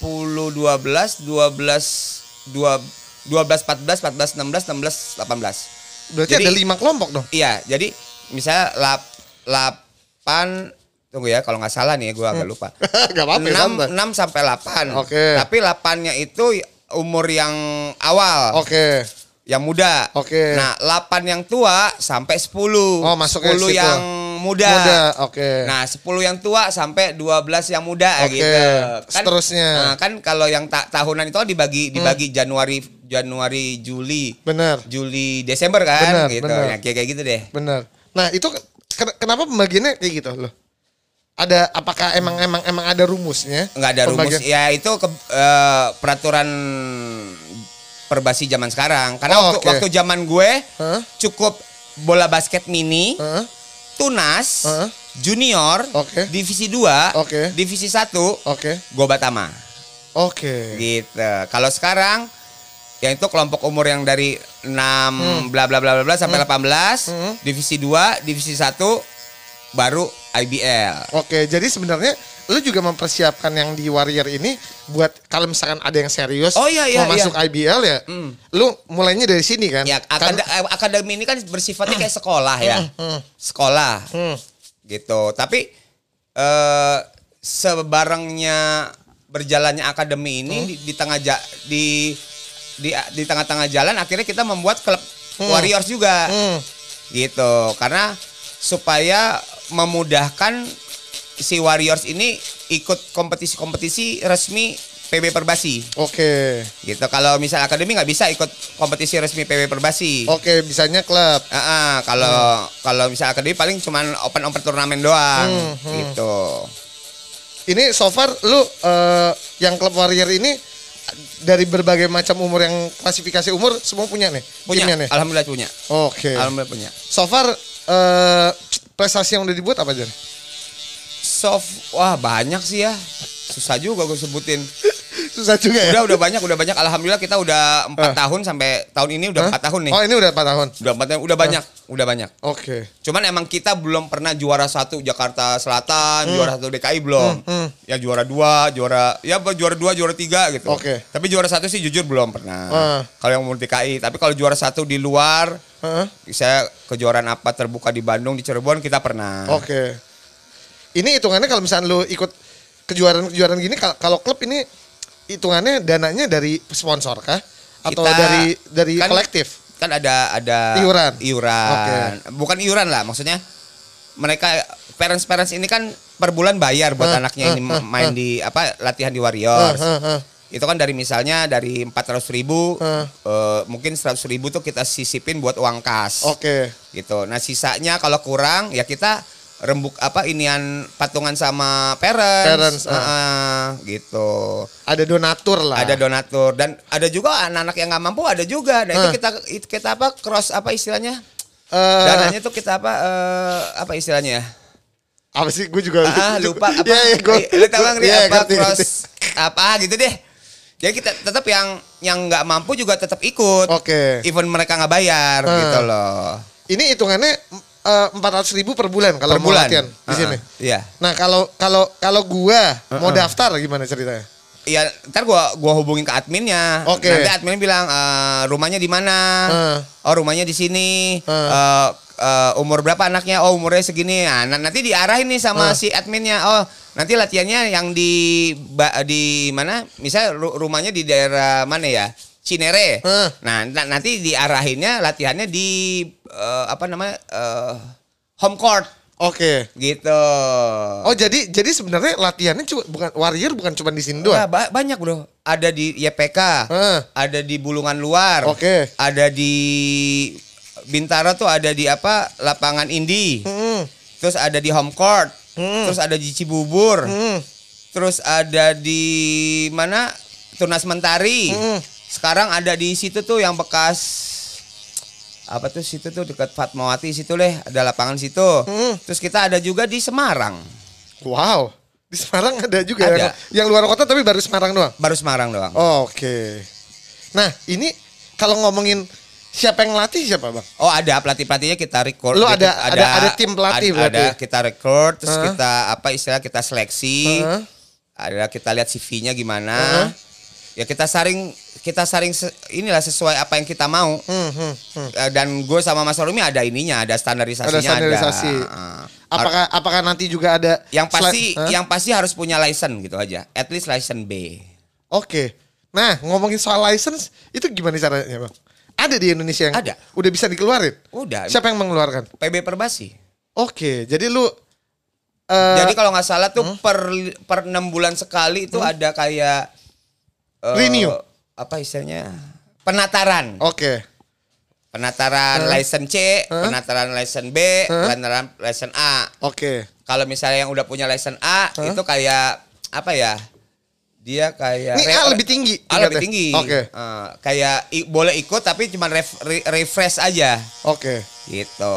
12 12 2 12 14 14 16 16 18 Berarti jadi- ada lima kelompok dong. Iya, jadi misalnya lap, 8 tunggu ya kalau nggak salah nih ya gua agak lupa. (laughs) Gak apa-apa, ya, 6, santai. 6 sampai 8. Oke. Tapi 8-nya itu umur yang awal, Oke. yang muda. Oke. Nah, 8 yang tua sampai 10. Oh, masuk ke 10 situ. yang muda. Muda, oke. Nah, 10 yang tua sampai 12 yang muda Oke, gitu. seterusnya. Hmm. Nah, kan kalau yang ta- tahunan itu kan dibagi dibagi Januari Januari Juli. Benar. Juli Desember kan Benar, gitu. benar. Ya, kayak kayak gitu deh. Benar. Nah, itu ken- kenapa pembagiannya kayak gitu loh? Ada apakah emang emang emang ada rumusnya? nggak ada rumus Pembagian- ya itu ke, eh, peraturan perbasi zaman sekarang karena Oh, waktu, oke. waktu zaman gue Hah? cukup bola basket mini Heeh. Tunas Heeh. junior Oke. divisi 2 Oke. divisi 1 Oke. Gobatama Oke. gitu kalau sekarang yang itu kelompok umur yang dari 6 bla bla bla bla bla sampai 18 Hmm. divisi 2 divisi 1 baru IBL Oke, jadi sebenarnya lu juga mempersiapkan yang di Warrior ini buat kalau misalkan ada yang serius Oh, iya, iya, mau iya. masuk IBL ya, Hmm. lu mulainya dari sini kan? Ya, Kan- akad- eh, akademi ini kan bersifatnya kayak sekolah ya. Sekolah. Hmm. Gitu. Tapi eh sebarangnya berjalannya akademi ini Hmm. di, di tengah ja- di di di tengah-tengah jalan akhirnya kita membuat klub Warriors juga. Hmm. Gitu. Karena supaya memudahkan si Warriors ini ikut kompetisi-kompetisi resmi PB Perbasi. Oke, Gitu. Kalau misal akademi nggak bisa ikut kompetisi resmi PB Perbasi. oke bisanya klub. Ah, ah, kalau kalau misal akademi paling cuman open open turnamen doang Hmm, hmm. gitu. Ini so far lu eh, yang klub warrior ini dari berbagai macam umur yang klasifikasi umur semua punya nih. Punya, timnya nih. alhamdulillah punya. Oke. Alhamdulillah punya. So far eh, prestasi yang udah dibuat apa aja? nih? Soft wah banyak sih ya. Susah juga gue sebutin. (laughs) Susah juga ya. Udah udah banyak, udah banyak. Alhamdulillah kita udah empat Ah. tahun sampai tahun ini udah empat tahun nih. Oh ini udah 4 tahun. Udah empat tahun, udah banyak, udah banyak. Oke. Cuman emang kita belum pernah juara satu Jakarta Selatan, juara satu DKI belum. Hmm, hmm. Ya juara dua, juara ya juara dua, juara tiga gitu. Oke. Tapi juara satu sih jujur belum pernah. Ah. Kalau yang umur DKI, tapi kalau juara satu di luar, Heeh. saya kejuaraan apa terbuka di Bandung di Cirebon kita pernah. Oke. Ini hitungannya kalau misalnya lu ikut kejuaraan-kejuaraan gini kal- kalau klub ini hitungannya dananya dari sponsor kah atau Kita- dari dari kan- kolektif? Kan ada ada Iuran. Iuran. Bukan iuran lah, maksudnya mereka parents parents ini kan per bulan bayar buat Ah, anaknya ini ah, ah, main ah. di apa latihan di Warriors. heeh, heeh. itu kan dari misalnya dari 400 ribu eh, mungkin 100 ribu tuh kita sisipin buat uang kas Oke. gitu nah sisanya kalau kurang ya kita rembuk apa inian patungan sama parents, Parents, ah. Ah, gitu. Ada donatur lah. ada donatur. Dan ada juga anak-anak yang nggak mampu ada juga. Nah itu Ah. kita kita apa cross apa istilahnya? Eh, dananya tuh kita apa eh, apa istilahnya? Ya apa sih? Gue juga ah lupa. apa? Iya, iya, gua- Eh, lu tahu nggak iya, apa ngerti, cross ngerti. apa gitu deh. Jadi kita tetap yang yang nggak mampu juga tetap ikut. Oke. even mereka nggak bayar Ah. gitu loh. Ini hitungannya empat ratus ribu per bulan kalau per mau bulan latihan di Ah, sini. iya Nah kalau kalau kalau gua mau Uh-uh. daftar gimana ceritanya? Iya, ntar gua gua hubungin ke adminnya. Oke. Nanti admin bilang "Eh, rumahnya di mana? Uh. Oh, rumahnya di sini. Uh. Eh, eh, umur berapa anaknya? Oh, umurnya segini. Nah, na- nanti diarahin nih Uh. sama si adminnya. Oh, nanti latihannya yang di di mana? Misal ru- rumahnya di daerah mana ya? Cinere. Uh. Nah, na- nanti diarahinnya latihannya di eh, apa namanya? eh, home court Oke. gitu. Oh jadi jadi sebenarnya latihannya cuma bukan warrior bukan cuma di sini doang. ba- banyak bro. Ada di YPK, Ah. ada di Bulungan Luar, Oke. ada di Bintara tuh ada di apa lapangan Indi, Hmm. terus ada di Home Court, Hmm. terus ada di Cibubur, Hmm. terus ada di mana Tunas Mentari. Hmm. Sekarang ada di situ tuh yang bekas apa tuh situ tuh dekat Fatmawati situ leh ada lapangan situ. Hmm. Terus kita ada juga di Semarang, Wow. Di Semarang ada juga Ada. yang, yang luar kota tapi baru Semarang doang. baru Semarang doang. Oke. Nah ini kalau ngomongin siapa yang ngelatih siapa bang? Oh ada pelatih pelatihnya kita record. Lu Kita- ada- ada- ada tim pelatih ada, berarti? ada kita record terus Hah? kita apa istilah kita seleksi. Hah? Ada kita lihat CV-nya gimana. Hah? Ya kita saring kita saring se- inilah sesuai apa yang kita mau. Hmm, hmm, hmm. Eh, Dan gue sama Mas Rumi ada ininya, ada standarisasinya. Ada standarisasi. Ah. Apakah apakah nanti juga ada yang pasti Hah? yang pasti harus punya license gitu aja. At least license B. Oke. Nah, ngomongin soal license itu gimana caranya, Bang? Ada di Indonesia yang Ada. udah bisa dikeluarin? Udah. Siapa yang mengeluarkan? PB Perbasi. Oke, jadi lu eh, Jadi kalau nggak salah tuh per per enam bulan sekali itu ada kayak eh, Renew. Apa istilahnya? Penataran. oke. Penataran Hah? license C, Hah? penataran license B, Hah? penataran license A. Oke. Kalau misalnya yang udah punya license A Hah? itu kayak apa ya? Dia kayak Ini A lebih tinggi A lebih tinggi. Oke. Eh, kayak i- boleh ikut tapi cuma ref- re- refresh aja Oke. gitu.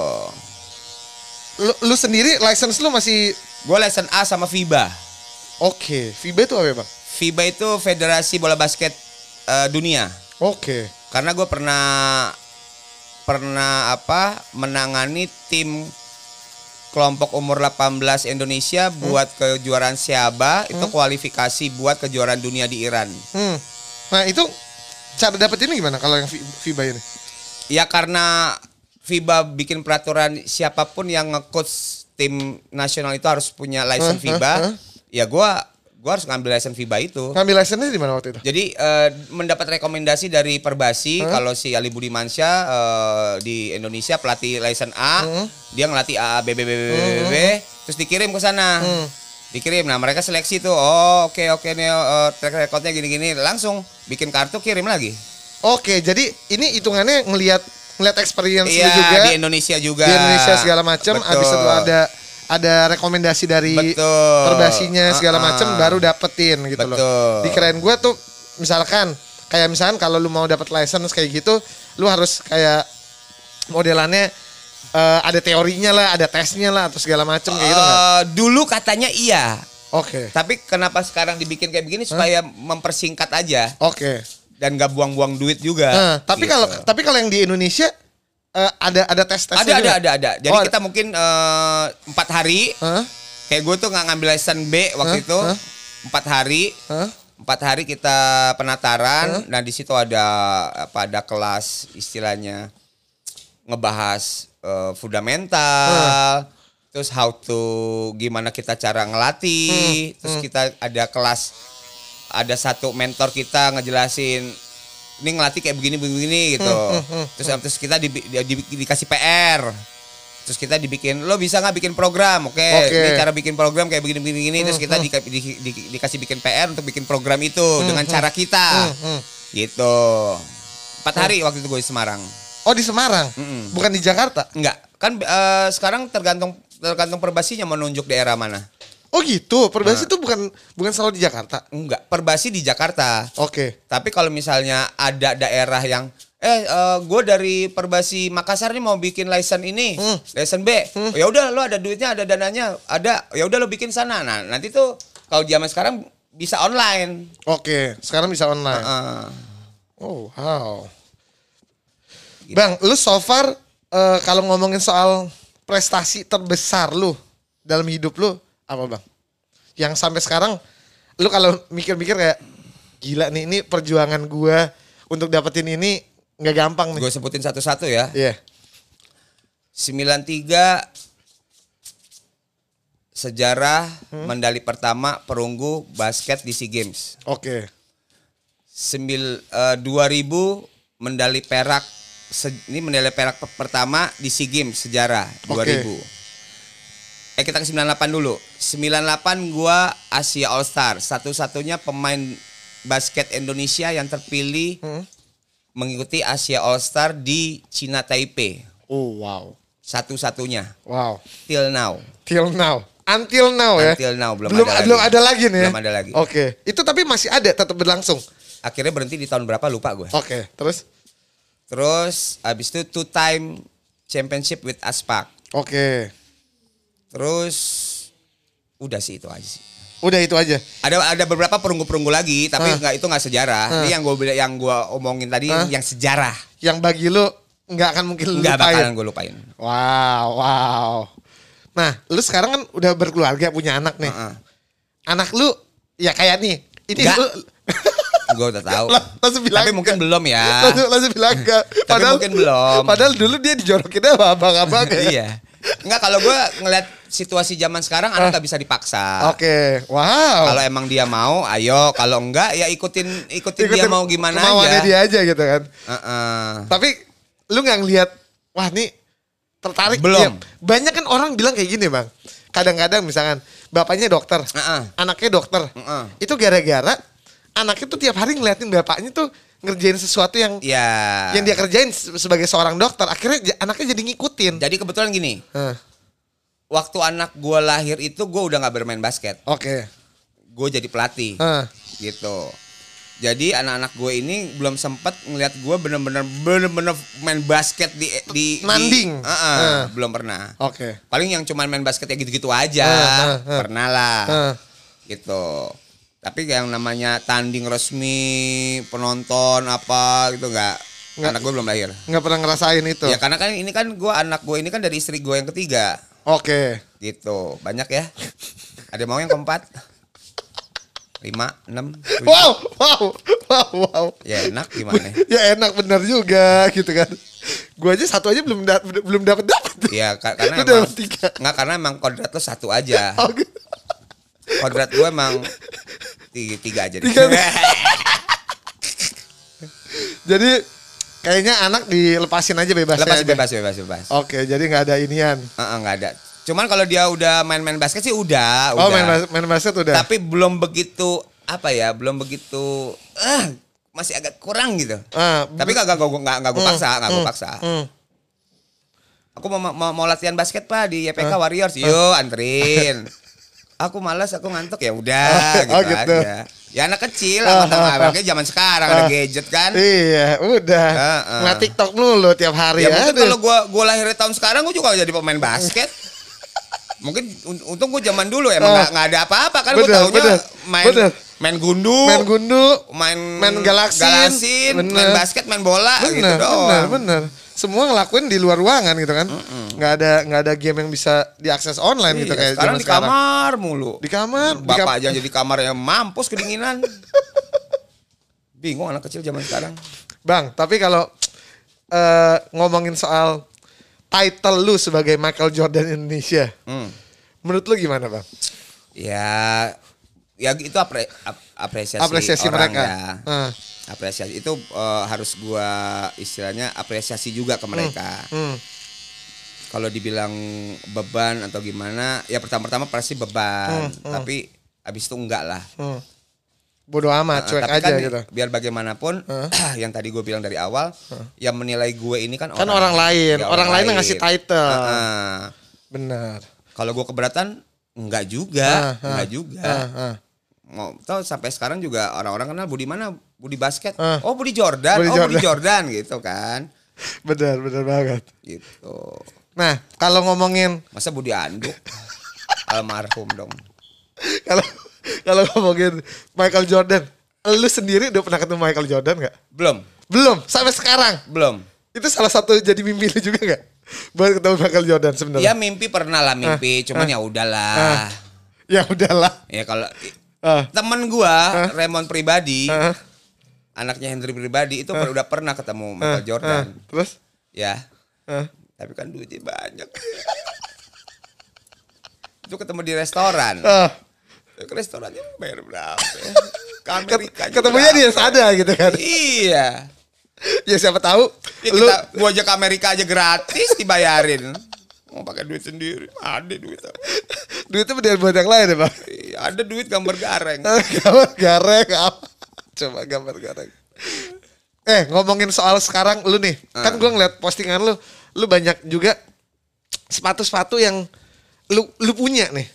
Lu, lu sendiri license lu masih Gue license A sama FIBA. oke. FIBA itu apa, ya, Bang? FIBA itu Federasi Bola Basket eh, Dunia. Oke. Karena gue pernah pernah apa menangani tim kelompok umur 18 Indonesia buat kejuaraan Siaba itu kualifikasi buat kejuaraan dunia di Iran. Hmm. Nah itu cara dapetinnya gimana kalau yang fi- FIBA ini? Ya karena FIBA bikin peraturan siapa pun yang nge-coach tim nasional itu harus punya license FIBA. Ya gua gua harus ngambil license FIBA itu. Ngambil license di mana waktu itu? Jadi eh, mendapat rekomendasi dari Perbasi Hah? kalau si Ali Budi Mansyah eh, di Indonesia pelatih license A, Hmm. dia ngelatih A B B B B B, B, B, terus dikirim ke sana. Hmm. Dikirim. Nah, mereka seleksi tuh. Oh, oke oke nih eh, track recordnya gini-gini. Langsung bikin kartu kirim lagi. Oke, jadi ini hitungannya ngelihat ngelihat experience Iya, juga di Indonesia juga. di Indonesia segala macam. Habis itu ada ada rekomendasi dari Betul. perbasinya segala Ah, ah. macam baru dapetin gitu loh. Betul. Di keren gue tuh misalkan kayak misalkan kalau lu mau dapat license kayak gitu, lu harus kayak modelannya eh, ada teorinya lah, ada tesnya lah atau segala macam kayak gitu nggak? Eh, dulu katanya iya. Oke. Tapi kenapa sekarang dibikin kayak begini supaya mempersingkat aja Oke. dan gak buang-buang duit juga. Nah, tapi Gitu. kalau tapi kalau yang di Indonesia eh, ada ada tes tesnya ada ada ada ada. Jadi Oh, kita mungkin eh, empat hari. Hah? Kayak gue tuh nggak ngambil license B waktu Hah? itu empat hari. Hah? Empat hari kita penataran. Nah di situ ada apa ada kelas istilahnya ngebahas eh, fundamental. Terus how to gimana kita cara ngelatih. Terus kita ada kelas ada satu mentor kita ngejelasin ini ngelatih kayak begini begini gitu. Terus terus kita di, di- di- dikasih PR. Terus kita dibikin lo bisa nggak bikin program? Oke, Oke. ini cara bikin program kayak begini begini begini. Terus kita dika- di- di- dikasih bikin PR untuk bikin program itu dengan cara kita. hmm. Gitu. Empat hari waktu itu gue di Semarang. Oh di Semarang, Mm-mm. bukan di Jakarta. Enggak, kan eh, sekarang tergantung tergantung perbasinya mau nunjuk daerah mana. Oh gitu, Nah. Perbasi itu bukan bukan selalu di Jakarta. Enggak, perbasi di Jakarta. Oke. Tapi kalau misalnya ada daerah yang eh gue dari Perbasi Makassar nih mau bikin license ini, Hmm. license B. Ya udah lo ada duitnya, ada dananya, ada. Ya udah lo bikin sana. Nah, nanti tuh kalau zaman sekarang bisa online. Oke, sekarang bisa online. Heeh. Oh, wow. Bang, lu so far eh, kalau ngomongin soal prestasi terbesar lu dalam hidup lu apa, Bang? Yang sampai sekarang lu kalau mikir-mikir kayak gila nih ini perjuangan gua untuk dapetin ini nggak gampang nih. Gue sebutin satu-satu ya. Iya. 93 sejarah Hmm. medali pertama perunggu basket di SEA Games. Oke. Sembil, eh, 2000 medali perak se- ini medali perak pe- pertama di SEA Games sejarah Oke. 2000. Eh kita ke 98 dulu. 98 gua Asia All Star, satu-satunya pemain basket Indonesia yang terpilih Hmm. mengikuti Asia All Star di Cina Taipei. Oh, wow. Satu-satunya Wow. till now. Till now. Until now ya. Until now, belum belum ada lagi. belum ada lagi nih. ya? Belum ada lagi. Oke. Itu tapi masih ada tetap berlangsung. Akhirnya berhenti di tahun berapa lupa gue. Oke, terus Terus habis itu two time championship with Aspak. oke. Terus udah sih itu aja sih. Udah itu aja. Ada ada beberapa perunggu-perunggu lagi, tapi Hah? nggak itu nggak sejarah. Hah? Ini yang gue yang gua omongin tadi Hah? yang sejarah. Yang bagi lu nggak akan mungkin lu Nggak lupain. bakalan gue lupain. Wow, wow. Nah, lu sekarang kan udah berkeluarga, punya anak nih. Heeh. Anak lu ya kayak nih. Ini Nggak. lu (laughs) Gue udah tahu. Lang- langsung bilang Tapi mungkin belum ya. langsung, langsung bilang enggak. (laughs) Tapi mungkin belum. Padahal dulu dia dijorokinnya sama abang-abang ya. (laughs) iya. Enggak kalau gue ngeliat situasi zaman sekarang anak nggak bisa dipaksa. Oke, wow. Kalau emang dia mau, ayo. Kalau enggak, ya ikutin ikutin, dia Ikutin mau gimana aja. dia aja gitu kan. Heeh. Tapi lu nggak ngelihat wah nih tertarik Belum. Ya, banyak kan orang bilang kayak gini bang. Kadang-kadang misalkan bapaknya dokter, Heeh. anaknya dokter. Heeh. Itu gara-gara anaknya tuh tiap hari ngeliatin bapaknya tuh ngerjain sesuatu yang Ya. yang dia kerjain se- sebagai seorang dokter. Akhirnya anaknya jadi ngikutin. Jadi kebetulan gini, Heh, waktu anak gue lahir itu gue udah nggak bermain basket, Oke. gue jadi pelatih, Heh, gitu. Jadi anak-anak gue ini belum sempet ngeliat gue bener-bener bener-bener main basket di di Nanding. di- Heeh, Heh. belum pernah. Oke. Paling yang cuman main basket ya gitu-gitu aja, Heh, heh, heh. pernah lah, Heh. gitu. Tapi yang namanya tanding resmi, penonton apa gitu nggak. Anak gue belum lahir. nggak pernah ngerasain itu. Ya karena kan ini kan gue anak gue ini kan dari istri gue yang ketiga. Oke. Gitu. Banyak ya. Ada mau yang keempat? Lima, enam, tujuh. Wow, wow, wow, wow. Ya enak gimana? (laughs) ya enak bener juga gitu kan. Gua aja satu aja belum da- belum dapat dapat. Ka- karena emang tiga. nggak karena emang kodrat lo satu aja. (laughs) Oh, gitu. Kodrat gue emang tiga, tiga aja. Tiga. (laughs) Jadi kayaknya anak dilepasin aja bebas. Lepas ya, bebas, bebas, bebas. Oke, jadi nggak ada inian. Heeh, nggak ada. Cuman kalau dia udah main-main basket sih udah, Oh, udah. main, bas- main basket udah. Tapi belum begitu apa ya, belum begitu ah masih agak kurang gitu. Ah, Tapi kagak gue nggak nggak gue paksa, nggak gue paksa. hmm. Aku mau, mau mau latihan basket pak di YPK Warriors, yuk anterin. (laughs) Aku malas, aku ngantuk ya udah gitu, Oh, gitu. aja. Ya anak kecil, Ah, anak ah, abangnya zaman sekarang ada gadget kan. Iya, udah. Heeh. Nggak TikTok mulu tiap hari Ya ya. mungkin kalau gua gua lahir di tahun sekarang gua juga jadi pemain basket. (laughs) mungkin un- untung gua zaman dulu emang nggak nggak ada apa-apa kan gua Bener, taunya bener, main bener. main gundu, main gundu, main main galaksin. main basket, main bola gitu bener, doang. bener, bener. Semua ngelakuin di luar ruangan gitu kan. Nggak ada nggak ada game yang bisa diakses online gitu Iya, kayak sekarang di kamar mulu. Di kamar, di Bapak kam- aja jadi kamar yang mampus kedinginan. (laughs) Bingung anak kecil zaman sekarang. Bang, tapi kalau eh, ngomongin soal title lu sebagai Michael Jordan Indonesia, Hmm. menurut lu gimana, Bang? Ya ya itu apre, ap- apresiasi, Apresiasi orang mereka. ya. Ah. Apresiasi itu eh, harus gua istilahnya apresiasi juga ke mereka. Hmm. Kalau dibilang beban atau gimana, ya pertama-tama pasti beban, tapi abis itu enggak lah. Hmm. Bodoh amat, cuek tapi aja kan gitu. biar bagaimanapun, (clears throat) yang tadi gue bilang dari awal, yang menilai gue ini kan Kan orang lain, Ya, orang lain yang ngasih title. Heeh. Benar. Kalau gue keberatan, enggak juga, Ah, ah, enggak juga. Ah, ah. Mau tahu sampai sekarang juga orang-orang kenal Budi mana? Budi basket. Ah. Oh Budi Jordan. Budi oh Budi Jordan. Jordan gitu kan. (laughs) Benar, benar banget. Gitu. Nah, kalau ngomongin Masa Budi Anduk? (laughs) Almarhum dong. kalau kalau ngomongin Michael Jordan, lu sendiri udah pernah ketemu Michael Jordan nggak? Belum, Belum, sampai sekarang. belum. Itu salah satu jadi mimpi lu juga nggak? Buat ketemu Michael Jordan Ya sebenarnya. mimpi pernah lah mimpi, cuman ya udahlah. Ah. Ya udahlah. Ya kalau Ah. temen gua Raymond pribadi, Ah. anaknya Hendry pribadi itu udah pernah ketemu Michael Jordan. Ah. Terus? Ya, Ah. tapi kan duitnya banyak. (laughs) itu ketemu di restoran. Ah. Ke restorannya bayar berapa ya? (laughs) Ke Amerika Ketemunya dia sadar gitu kan. Iya. (laughs) Ya siapa tahu Ya lu kita gua aja ke Amerika aja gratis dibayarin. Mau pakai duit sendiri, ada duit. (laughs) duitnya benar buat yang lain ya, Bang. Iya, ada duit gambar gareng. (laughs) gambar gareng apa? Coba gambar gareng. Eh ngomongin soal sekarang lu nih, kan gua ngeliat postingan lu, lu banyak juga sepatu-sepatu yang lu lu punya nih,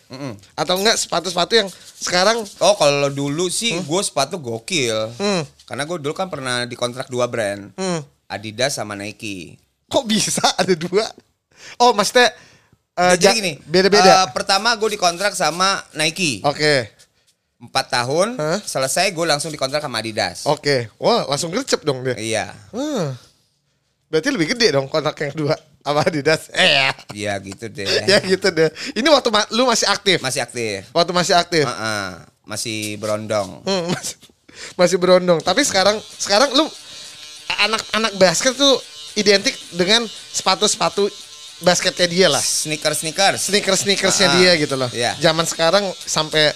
atau enggak sepatu-sepatu yang sekarang Oh kalau dulu sih gue sepatu gokil. Hmm. Karena gue dulu kan pernah dikontrak dua brand. hmm, Adidas sama Nike. kok bisa ada dua? Oh maksudnya eh, Jadi ja- gini. beda-beda. eh, pertama gue dikontrak sama Nike. Oke, Empat tahun. Hah? Selesai gue langsung dikontrak sama Adidas. oke, wah langsung gercep dong dia. Iya. Hmm. Berarti lebih gede dong kontrak yang dua sama Adidas. (laughs) Eh ya, Iya gitu deh. (laughs) ya gitu deh. Ini waktu ma- lu masih aktif, Masih aktif. waktu masih aktif. Heeh. Masih berondong. Hmm, (laughs) masih, masih berondong. Tapi sekarang sekarang lu anak-anak basket tuh identik dengan sepatu-sepatu basketnya dia lah. Sneakers sneakers. Sneakers-sneakersnya Ah, dia gitu loh. iya. Zaman sekarang sampai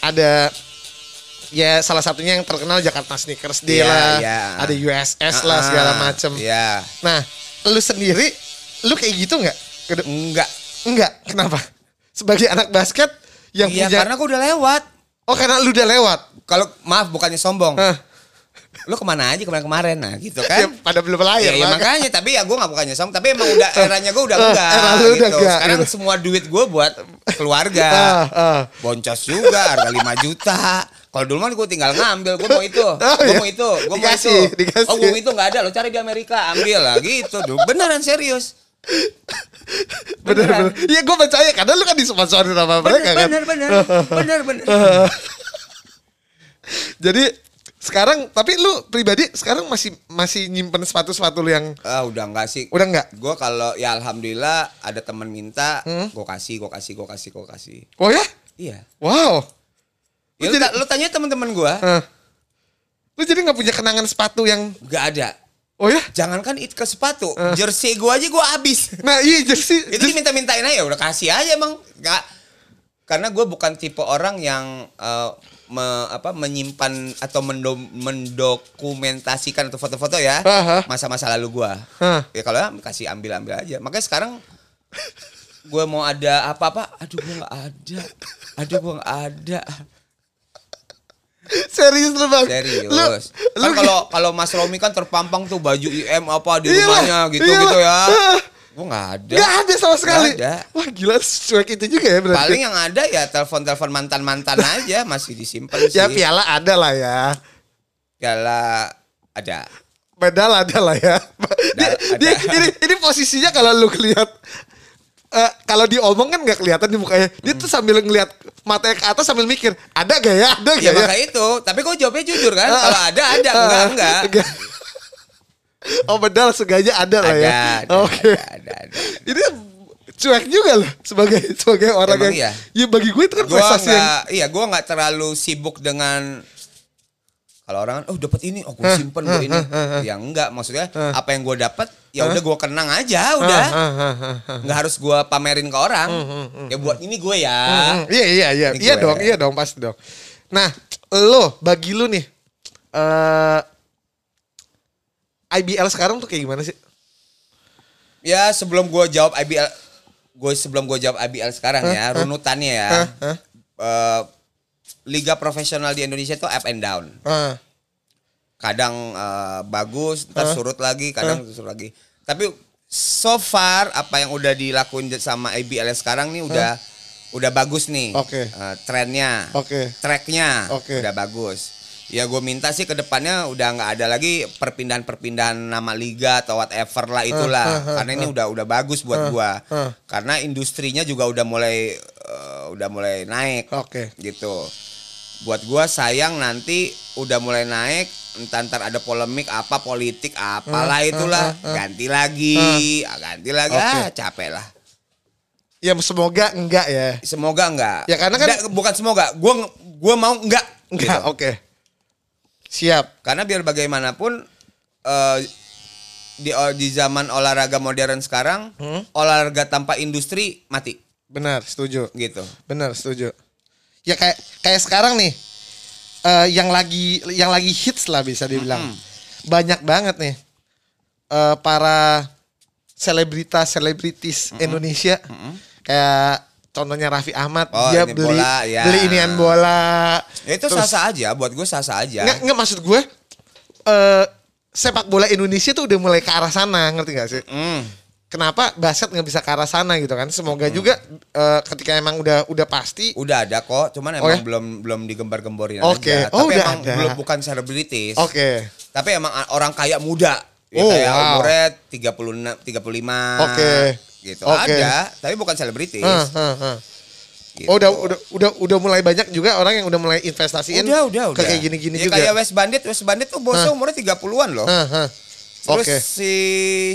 ada ya salah satunya yang terkenal Jakarta Sneakers Day Iya, lah. iya. Ada USS lah Ah, segala macem. Iya. Nah, lu sendiri lu kayak gitu nggak? Enggak. Enggak, kenapa? Sebagai anak basket yang Iya punya karena gue udah lewat. Oh, karena lu udah lewat. Kalau maaf bukannya sombong. Hah. Lu ke mana aja kemarin-kemarin nah gitu Ya, kan. pada belum Ya, lahir. ya Bang. makanya tapi ya gue gak bukannya sombong tapi emang udah eranya gue udah Eh, enggak lu gitu. udah enggak, Sekarang gitu. semua duit gue buat keluarga. (laughs) Ah, ah. Boncos juga harga 5 juta. Kalau dulu mah gue tinggal ngambil, gue mau itu, (laughs) Oh, gue iya. mau itu, gue mau itu. dikasih. Oh gue mau itu nggak ada, lo cari di Amerika, ambil lah gitu. Duh, beneran serius. (laughs) Bener Beneran. bener. Iya gue percaya karena lu kan disponsorin sama mereka Bener, kan. bener, bener, bener, bener. Jadi Sekarang tapi lu pribadi sekarang masih masih nyimpen sepatu-sepatu lu yang Ah, udah enggak sih. udah enggak? Gue kalau ya alhamdulillah ada teman minta, Hmm? gue kasih, gue kasih, gue kasih, gue kasih. Oh ya? Iya. Wow. Ya, Lu jadi- lu tanya teman-teman gue, Hah. Lu jadi nggak punya kenangan sepatu yang nggak ada. Oh ya? Jangankan itu ke sepatu, Eh. jersey gue aja gue habis. Nah iya jersey. (laughs) itu diminta-mintain aja, udah kasih aja emang. Nggak. Karena gue bukan tipe orang yang eh, me- apa menyimpan atau mendo- mendokumentasikan atau foto-foto ya masa-masa lalu gue. Hah. Ya kalau kasih ambil-ambil aja. Makanya sekarang gue mau ada apa-apa, aduh gue nggak ada, aduh gue nggak ada. Serius lu bang? Serius. Lu, kan kalau kalau Mas Romi kan terpampang tuh baju IM apa di Iyalah, rumahnya gitu iyalah. gitu ya. Gue nggak ada. Gak ada sama sekali. Nggak ada. Wah gila cuek itu juga ya berarti. Paling yang ada ya telepon-telepon mantan-mantan (laughs) aja masih disimpan sih. Ya piala ada lah ya. Piala ada. Medal ada lah ya. Dia, ada. dia- ini, ini posisinya kalau lu lihat eh, kalau diomong kan nggak kelihatan di mukanya. Dia tuh sambil ngelihat matanya ke atas sambil mikir, ada gak ya? Ada Ya gak ya? maka itu. Tapi gue jawabnya jujur kan. Ah. Kalau ada ada, enggak enggak. Oh medal sengaja ada lah ya. ada, Oke. ada, ada, ada. Ini cuek juga loh sebagai sebagai orang Emang yang iya? ya bagi gue itu kan Gue prestasi yang nggak, iya gue nggak terlalu sibuk dengan kalau orang oh dapat ini, oh gue simpen gue ini. Ya enggak, maksudnya apa yang gue dapat, ya udah gue kenang aja, udah. Ah, ah, ah, ah. nggak harus gue pamerin ke orang. Ya buat ini gue ya. Hmm, iya iya iya iya dong iya dong pasti dong. Nah lo bagi lu nih eh IBL sekarang tuh kayak gimana sih? Ya sebelum gue jawab IBL, gue sebelum gue jawab IBL sekarang ya, runutannya ya. Hah? Hah? eh, Liga profesional di Indonesia itu up and down. Ah, Kadang eh, bagus, ntar surut lagi, kadang surut lagi. Tapi so far apa yang udah dilakuin sama IBL sekarang nih udah udah bagus nih. Oke. Eh, trennya. Oke. tracknya Oke. udah bagus. Ya gue minta sih ke depannya udah nggak ada lagi perpindahan-perpindahan nama liga atau whatever lah itulah. Uh, uh, uh, Karena ini udah udah bagus buat uh. Karena industrinya juga udah mulai eh, udah mulai naik Oke. gitu. Buat gua sayang nanti udah mulai naik entar ntar ada polemik apa politik apalah Uh, itulah uh, uh, uh. ganti lagi ganti lagi Oke. ah capek lah Ya semoga enggak ya. semoga enggak Ya, karena kan- Nggak, bukan semoga gua gua mau enggak Enggak, gitu. oke. Siap. Karena biar bagaimanapun eh, di di zaman olahraga modern sekarang, Hmm? olahraga tanpa industri mati Benar, setuju. gitu. Benar, setuju. Ya kayak kayak sekarang nih eh, yang lagi yang lagi hits lah bisa dibilang. Banyak banget nih eh, para selebritas selebritis Indonesia kayak contohnya Raffi Ahmad Oh, dia ini beli bola, ya. beli inian bola. Ya itu Terus- sah-sah aja, buat gue sah-sah aja. Nggak, nggak maksud gue eh sepak bola Indonesia tuh udah mulai ke arah sana, ngerti gak sih? Hmm. Kenapa basket nggak bisa ke arah sana gitu kan? Semoga juga eh, ketika emang udah udah pasti Udah ada kok, cuman Oh, emang ya? belum belum digembar-gemborin Oke. aja. Oh, Tapi udah emang ada. belum bukan selebritis. Oke. Tapi emang orang kaya muda. Ya, Oh, kayak wow. umurnya 36, 35. Oke. Gitu. Oke. Ada, tapi bukan selebritis. Hah, hah, hah. gitu. Oh, udah udah udah udah mulai banyak juga orang yang udah mulai investasiin Udah, udah, udah. kayak gini-gini ya, juga. Kayak West Bandit, West Bandit tuh bosnya umurnya 30-an loh. Hah, hah. Terus Oke. si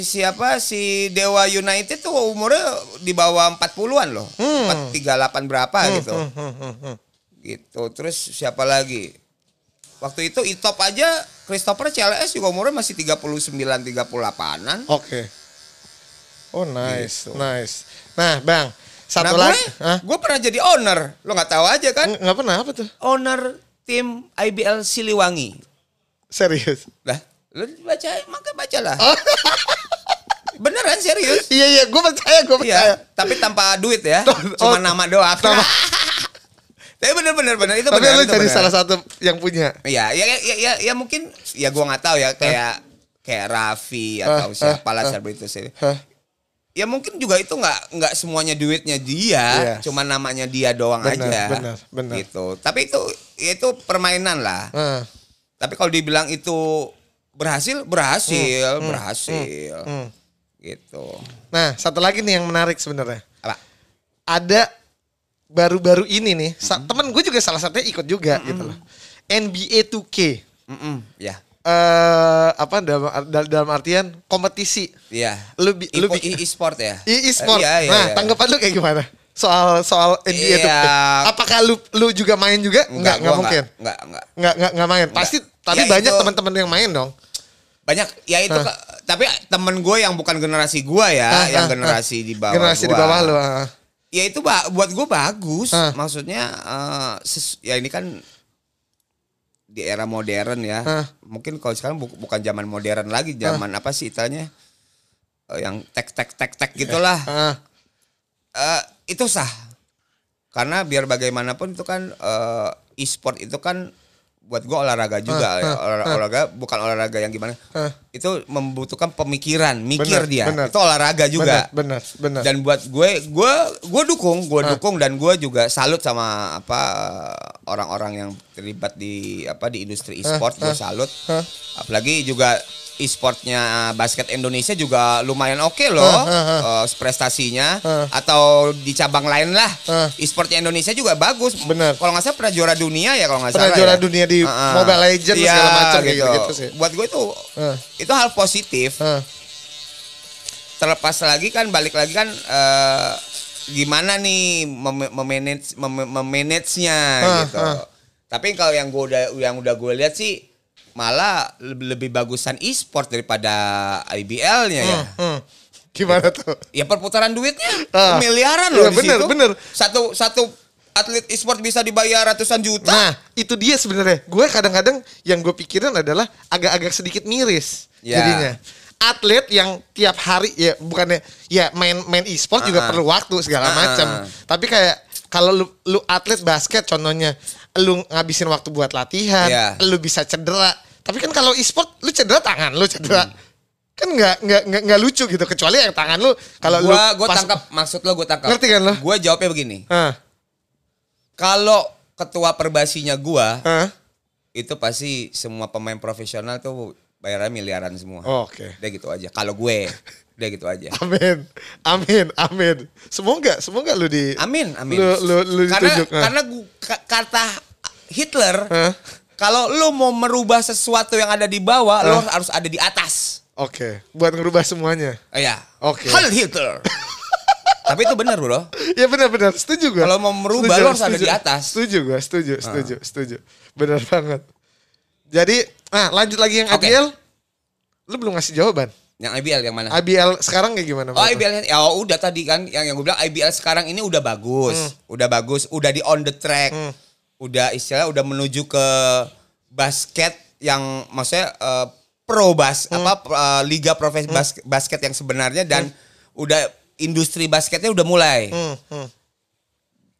siapa si Dewa United tuh umurnya di bawah 40-an loh. Hmm. 38 berapa gitu. Hmm, hmm, hmm, hmm. Gitu. Terus siapa lagi? Waktu itu Itop aja Christopher CLS juga umurnya masih 39 38-an. Oke. Oh, nice. Gitu. Nice. Nah, Bang, satu nah, lagi. gue, pernah jadi owner. Lo nggak tahu aja kan? Nggak pernah apa tuh? Owner tim IBL Siliwangi. Serius. Lah, lo baca, maka bacalah. Oh. (laughs) Beneran serius? Iya iya, gue percaya, gue percaya. Iya, tapi tanpa duit ya. (laughs) Oh, Cuma nama doang. nama. (laughs) tapi bener bener bener itu Tapi bener. lu itu jadi bener. salah satu yang punya. Iya, ya, ya, ya, ya, ya mungkin ya gua nggak tahu ya kayak kayak Raffi atau siapa lah selebritis ini. Hah? Ya mungkin juga itu nggak nggak semuanya duitnya dia, Iya. cuma namanya dia doang Benar, aja. benar, benar. Gitu. Tapi itu itu permainan lah. Hah. Tapi kalau dibilang itu berhasil, berhasil, berhasil. Hmm. Gitu. Nah, satu lagi nih yang menarik sebenarnya. Apa? Ada baru-baru ini nih, sa- temen gue juga salah satunya ikut juga gitu loh. NBA 2K. Mm-mm, ya. eh apa dalam dal- dalam artian kompetisi. Iya. Lu bi- e- e-sport ya? E-sport. Iya, iya, nah, iya. tanggapan lu kayak gimana? Soal soal NBA. Iya. Eh, Apakah lu lu juga main juga? Enggak, enggak gua mungkin. Enggak, enggak. Enggak enggak enggak main. Pasti tapi Ya, banyak teman-teman yang main dong. Banyak ya itu. Kak, tapi temen gue yang bukan generasi gue ya, Ah, yang ah, generasi di bawah Generasi di gua. bawah lu. ah. Ya itu ba- buat gue bagus. Maksudnya ses- ya ini kan di era modern ya. Mungkin kalau sekarang bu- bukan zaman modern lagi, zaman apa sih istilahnya? Eh, yang tek tek tek tek gitulah. Ah, Eh, itu sah. Karena biar bagaimanapun itu kan eh, e-sport itu kan buat gue olahraga Ah, juga ya. ah, Olah- ah. olahraga bukan olahraga yang gimana ah. itu membutuhkan pemikiran mikir Benar, dia benar. itu olahraga juga Benar, benar, dan buat gue gue gue dukung gue dukung dan gue juga salut sama apa orang-orang yang terlibat di apa di industri e-sport gue ah. salut Ah. apalagi juga e-sportnya basket Indonesia juga lumayan oke loh Ah, ah, eh, prestasinya Ah. atau di cabang lain lah Ah. e-sportnya Indonesia juga bagus Benar. kalau nggak salah pernah juara dunia ya kalau nggak Pernah salah juara ya. dunia di ah. Mobile Legends Iya, segala macam kayak gitu sih. buat gue itu Ah, itu hal positif ah. terlepas lagi kan balik lagi kan eh, gimana nih mem- memanage mem- memanage-nya Ah, gitu. ah. Tapi kalau yang gue udah yang udah gue lihat sih malah lebih, bagusan e-sport daripada IBL-nya ya. Hmm, hmm. Gimana tuh? Ya perputaran duitnya Ah. miliaran loh di bener, situ. bener. Satu satu atlet e-sport bisa dibayar ratusan juta. Nah, itu dia sebenarnya. Gue kadang-kadang yang gue pikirin adalah agak-agak sedikit miris Ya. jadinya. Atlet yang tiap hari ya bukannya ya main main e-sport juga Ah, perlu waktu segala Ah, macam. ah. Tapi kayak kalau lu lu atlet basket contohnya lu ngabisin waktu buat latihan, Ya. lu bisa cedera. Tapi kan kalau e-sport lu cedera tangan, lu cedera. Hmm. Kan nggak nggak nggak lucu gitu kecuali yang tangan lu kalau lu gua pas- tangkap maksud lo gua tangkap. Ngerti kan lo? Gua jawabnya begini. Ah, Kalau ketua perbasinya gua ah. itu pasti semua pemain profesional tuh bayarnya miliaran semua. Oke. Udah gitu aja. Kalau gue, udah gitu aja. Amin, amin, amin. Semoga, semoga lu di. Amin, amin. Lu, lu, lu karena ditunjuk. ah. karena gua- ka- kata Hitler, Hah? kalau lu mau merubah sesuatu yang ada di bawah, lu Hah? harus ada di atas. Oke, buat ngerubah semuanya. Iya. Oke. Heil Hitler. (laughs) Tapi itu benar, Bro. Ya benar-benar, setuju gue. Kalau mau merubah, lu harus ada di atas. Setuju gue, setuju, setuju, setuju. Benar banget. Jadi, ah lanjut lagi yang Oke. IBL. Lu belum ngasih jawaban. Yang IBL yang mana? IBL sekarang kayak gimana? Oh? IBL ya udah tadi kan yang yang gue bilang IBL sekarang ini udah bagus, udah bagus, udah di on the track, Hmm. udah istilah udah menuju ke basket yang maksudnya eh, pro bas Hmm. apa eh, liga profesi bas- basket yang sebenarnya dan udah industri basketnya udah mulai Hmm, hmm.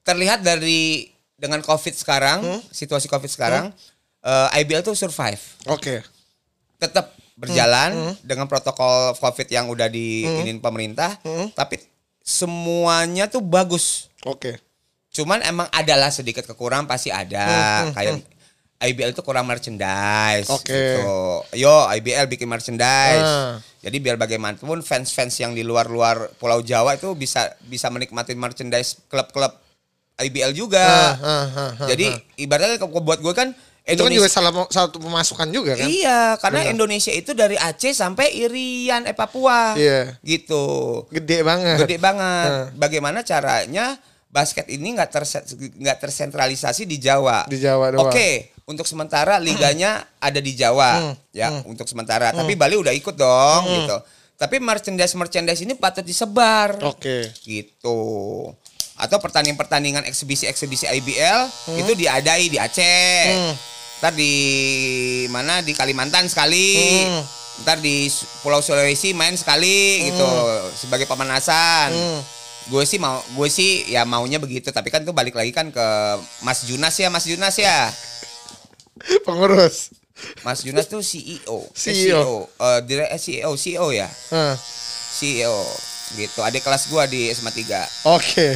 terlihat dari dengan covid sekarang Hmm. situasi covid sekarang eh, IBL tuh survive Oke. tetap berjalan Hmm. dengan protokol COVID yang udah diinin pemerintah, Hmm. tapi semuanya tuh bagus. Oke. Cuman emang adalah sedikit kekurangan pasti ada. Hmm, hmm, Kayak IBL itu kurang merchandise. Oke. gitu. Yo IBL bikin merchandise. Ah. Jadi biar bagaimanapun fans-fans yang di luar-luar Pulau Jawa itu bisa bisa menikmati merchandise klub-klub IBL juga. Ah, ah, ah, ah, Jadi ibaratnya kalau buat gue kan itu kan juga salah satu pemasukan juga kan? Iya, karena Benar. Indonesia itu dari Aceh sampai Irian, eh Papua. Iya. Gitu. Gede banget. Gede banget. Heeh. Bagaimana caranya basket ini nggak nggak tersentralisasi di Jawa? Di Jawa doang. Oke, untuk sementara liganya ada di Jawa, Hmm, ya untuk sementara. Tapi Bali udah ikut dong, gitu. Tapi merchandise merchandise ini patut disebar, Oke. gitu. Atau pertandingan-pertandingan eksibisi-eksibisi IBL itu diadai di Aceh. Hmm. Ntar di mana di Kalimantan sekali. Hmm. Ntar di Pulau Sulawesi main sekali gitu sebagai pemanasan. Hmm. Gue sih mau gue sih ya maunya begitu, tapi kan tuh balik lagi kan ke Mas Junas ya, Mas Junas ya. (laughs) Pengurus. Mas Junas tuh CEO. Eh, CEO. Eh, dire- eh, CEO, CEO ya. Ah, CEO gitu. Adik kelas gua di SMA 3. Oke.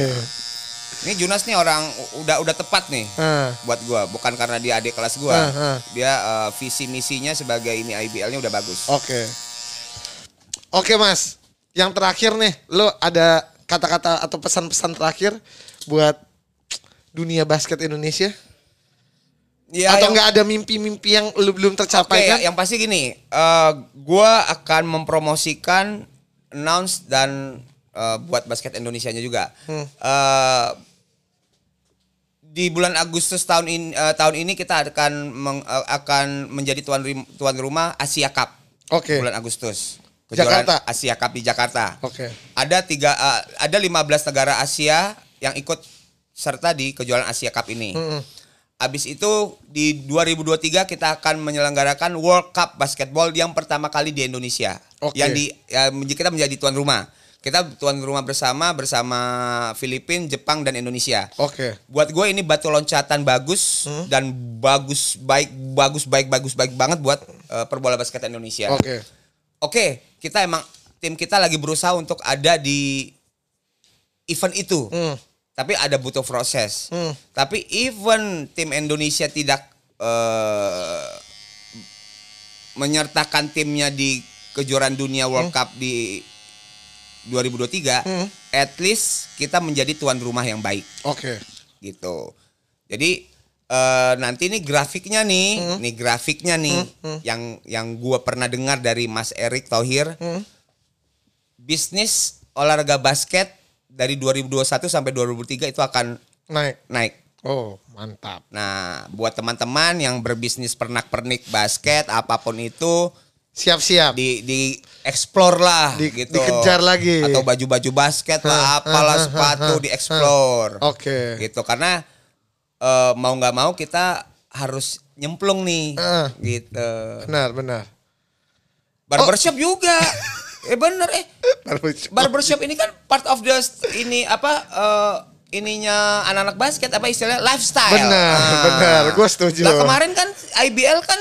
Ini Junas nih orang udah udah tepat nih Ah, buat gua, bukan karena dia adik kelas gua. Ah, ah. Dia eh, visi misinya sebagai ini IBL-nya udah bagus. Oke. Oke Mas, yang terakhir nih, lo ada kata-kata atau pesan-pesan terakhir buat dunia basket Indonesia? Ya, Atau nggak ada mimpi-mimpi yang lu belum tercapai kan? yang pasti gini, eh gua akan mempromosikan announce dan eh, buat basket Indonesianya juga. Hmm. Eh, di bulan Agustus tahun ini tahun ini kita akan meng- eh, akan menjadi tuan rim- tuan rumah Asia Cup. Oke. Bulan Agustus. Jakarta. Asia Cup di Jakarta. Oke. Ada tiga eh, ada 15 negara Asia yang ikut serta di kejuaraan Asia Cup ini. Mm-mm. Abis itu di 2023 kita akan menyelenggarakan World Cup basketball yang pertama kali di Indonesia. Oke. Yang di ya, kita menjadi tuan rumah. Kita tuan rumah bersama bersama Filipina, Jepang dan Indonesia. Oke. Buat gue ini batu loncatan bagus Hmm. dan bagus baik bagus baik bagus baik banget buat eh, perbola basket Indonesia. Oke. Oke, kita emang tim kita lagi berusaha untuk ada di event itu. Hmm. Tapi ada butuh proses. Hmm. Tapi even tim Indonesia tidak eh, menyertakan timnya di kejuaraan dunia World Cup di 2023, Hmm. at least kita menjadi tuan rumah yang baik Oke. gitu. Jadi eh, nanti nih grafiknya nih, Hmm. nih grafiknya nih yang yang gua pernah dengar dari Mas Erik Thohir, Hmm. bisnis olahraga basket dari 2021 sampai 2023 itu akan Naik. naik. Oh, mantap. Nah, buat teman-teman yang berbisnis pernak-pernik basket apa pun itu Siap-siap. di di explore lah Di- gitu. dikejar lagi. Atau baju-baju basket lah, apalah sepatu di explore. Oke. Gitu karena eh, mau nggak mau kita harus nyemplung nih. Heeh. Gitu. Benar, benar. Barbershop juga. (laughs) eh bener eh Barbershop. barbershop ini kan part of the ini apa eh, ininya anak-anak basket apa istilahnya lifestyle. Benar, Ah. benar. Gua setuju. Lah kemarin kan IBL kan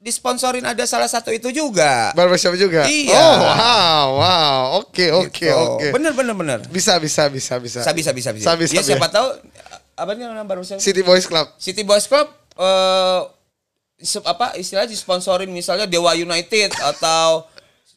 disponsorin ada salah satu itu juga. Barbershop juga. Iya. Oh, wow, wow. Oke, oke, Gitu. oke. Bener bener bener. Bisa, bisa, bisa, bisa. Bisa bisa bisa bisa. Sabi, ya sabi. siapa tahu apa nih nama barbershop? City Boys Club. City Boys Club eh se- apa istilahnya disponsorin misalnya Dewa United atau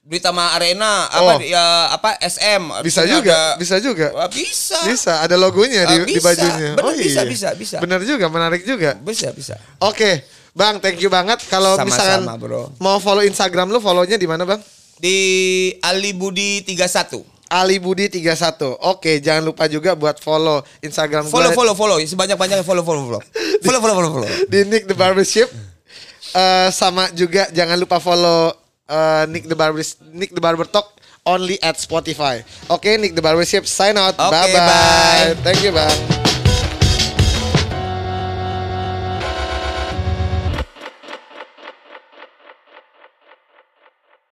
Britama Arena Oh. apa ya apa SM Bisa juga, ada- bisa juga. Wah, bisa Bisa, ada logonya di, Ah, di bisa. bajunya. Oh, Bener, bisa, bisa, bisa. Benar juga, menarik juga. bisa bisa Oke, Bang, thank you banget. Kalau misalkan bro. mau follow Instagram lu, follownya di mana, Bang? di Ali Budi 31 Ali Budi 31. Oke, jangan lupa juga buat follow Instagram follow gua follow follow sebanyak banyaknya follow follow follow (laughs) follow follow follow follow di Nick the Barbershop. Eh, sama juga jangan lupa follow eh, Nick the Barber Nick the Barber Talk only at Spotify. Oke, Nick the Barbershop sign out. Oke, bye bye. bye. Thank you, Bang.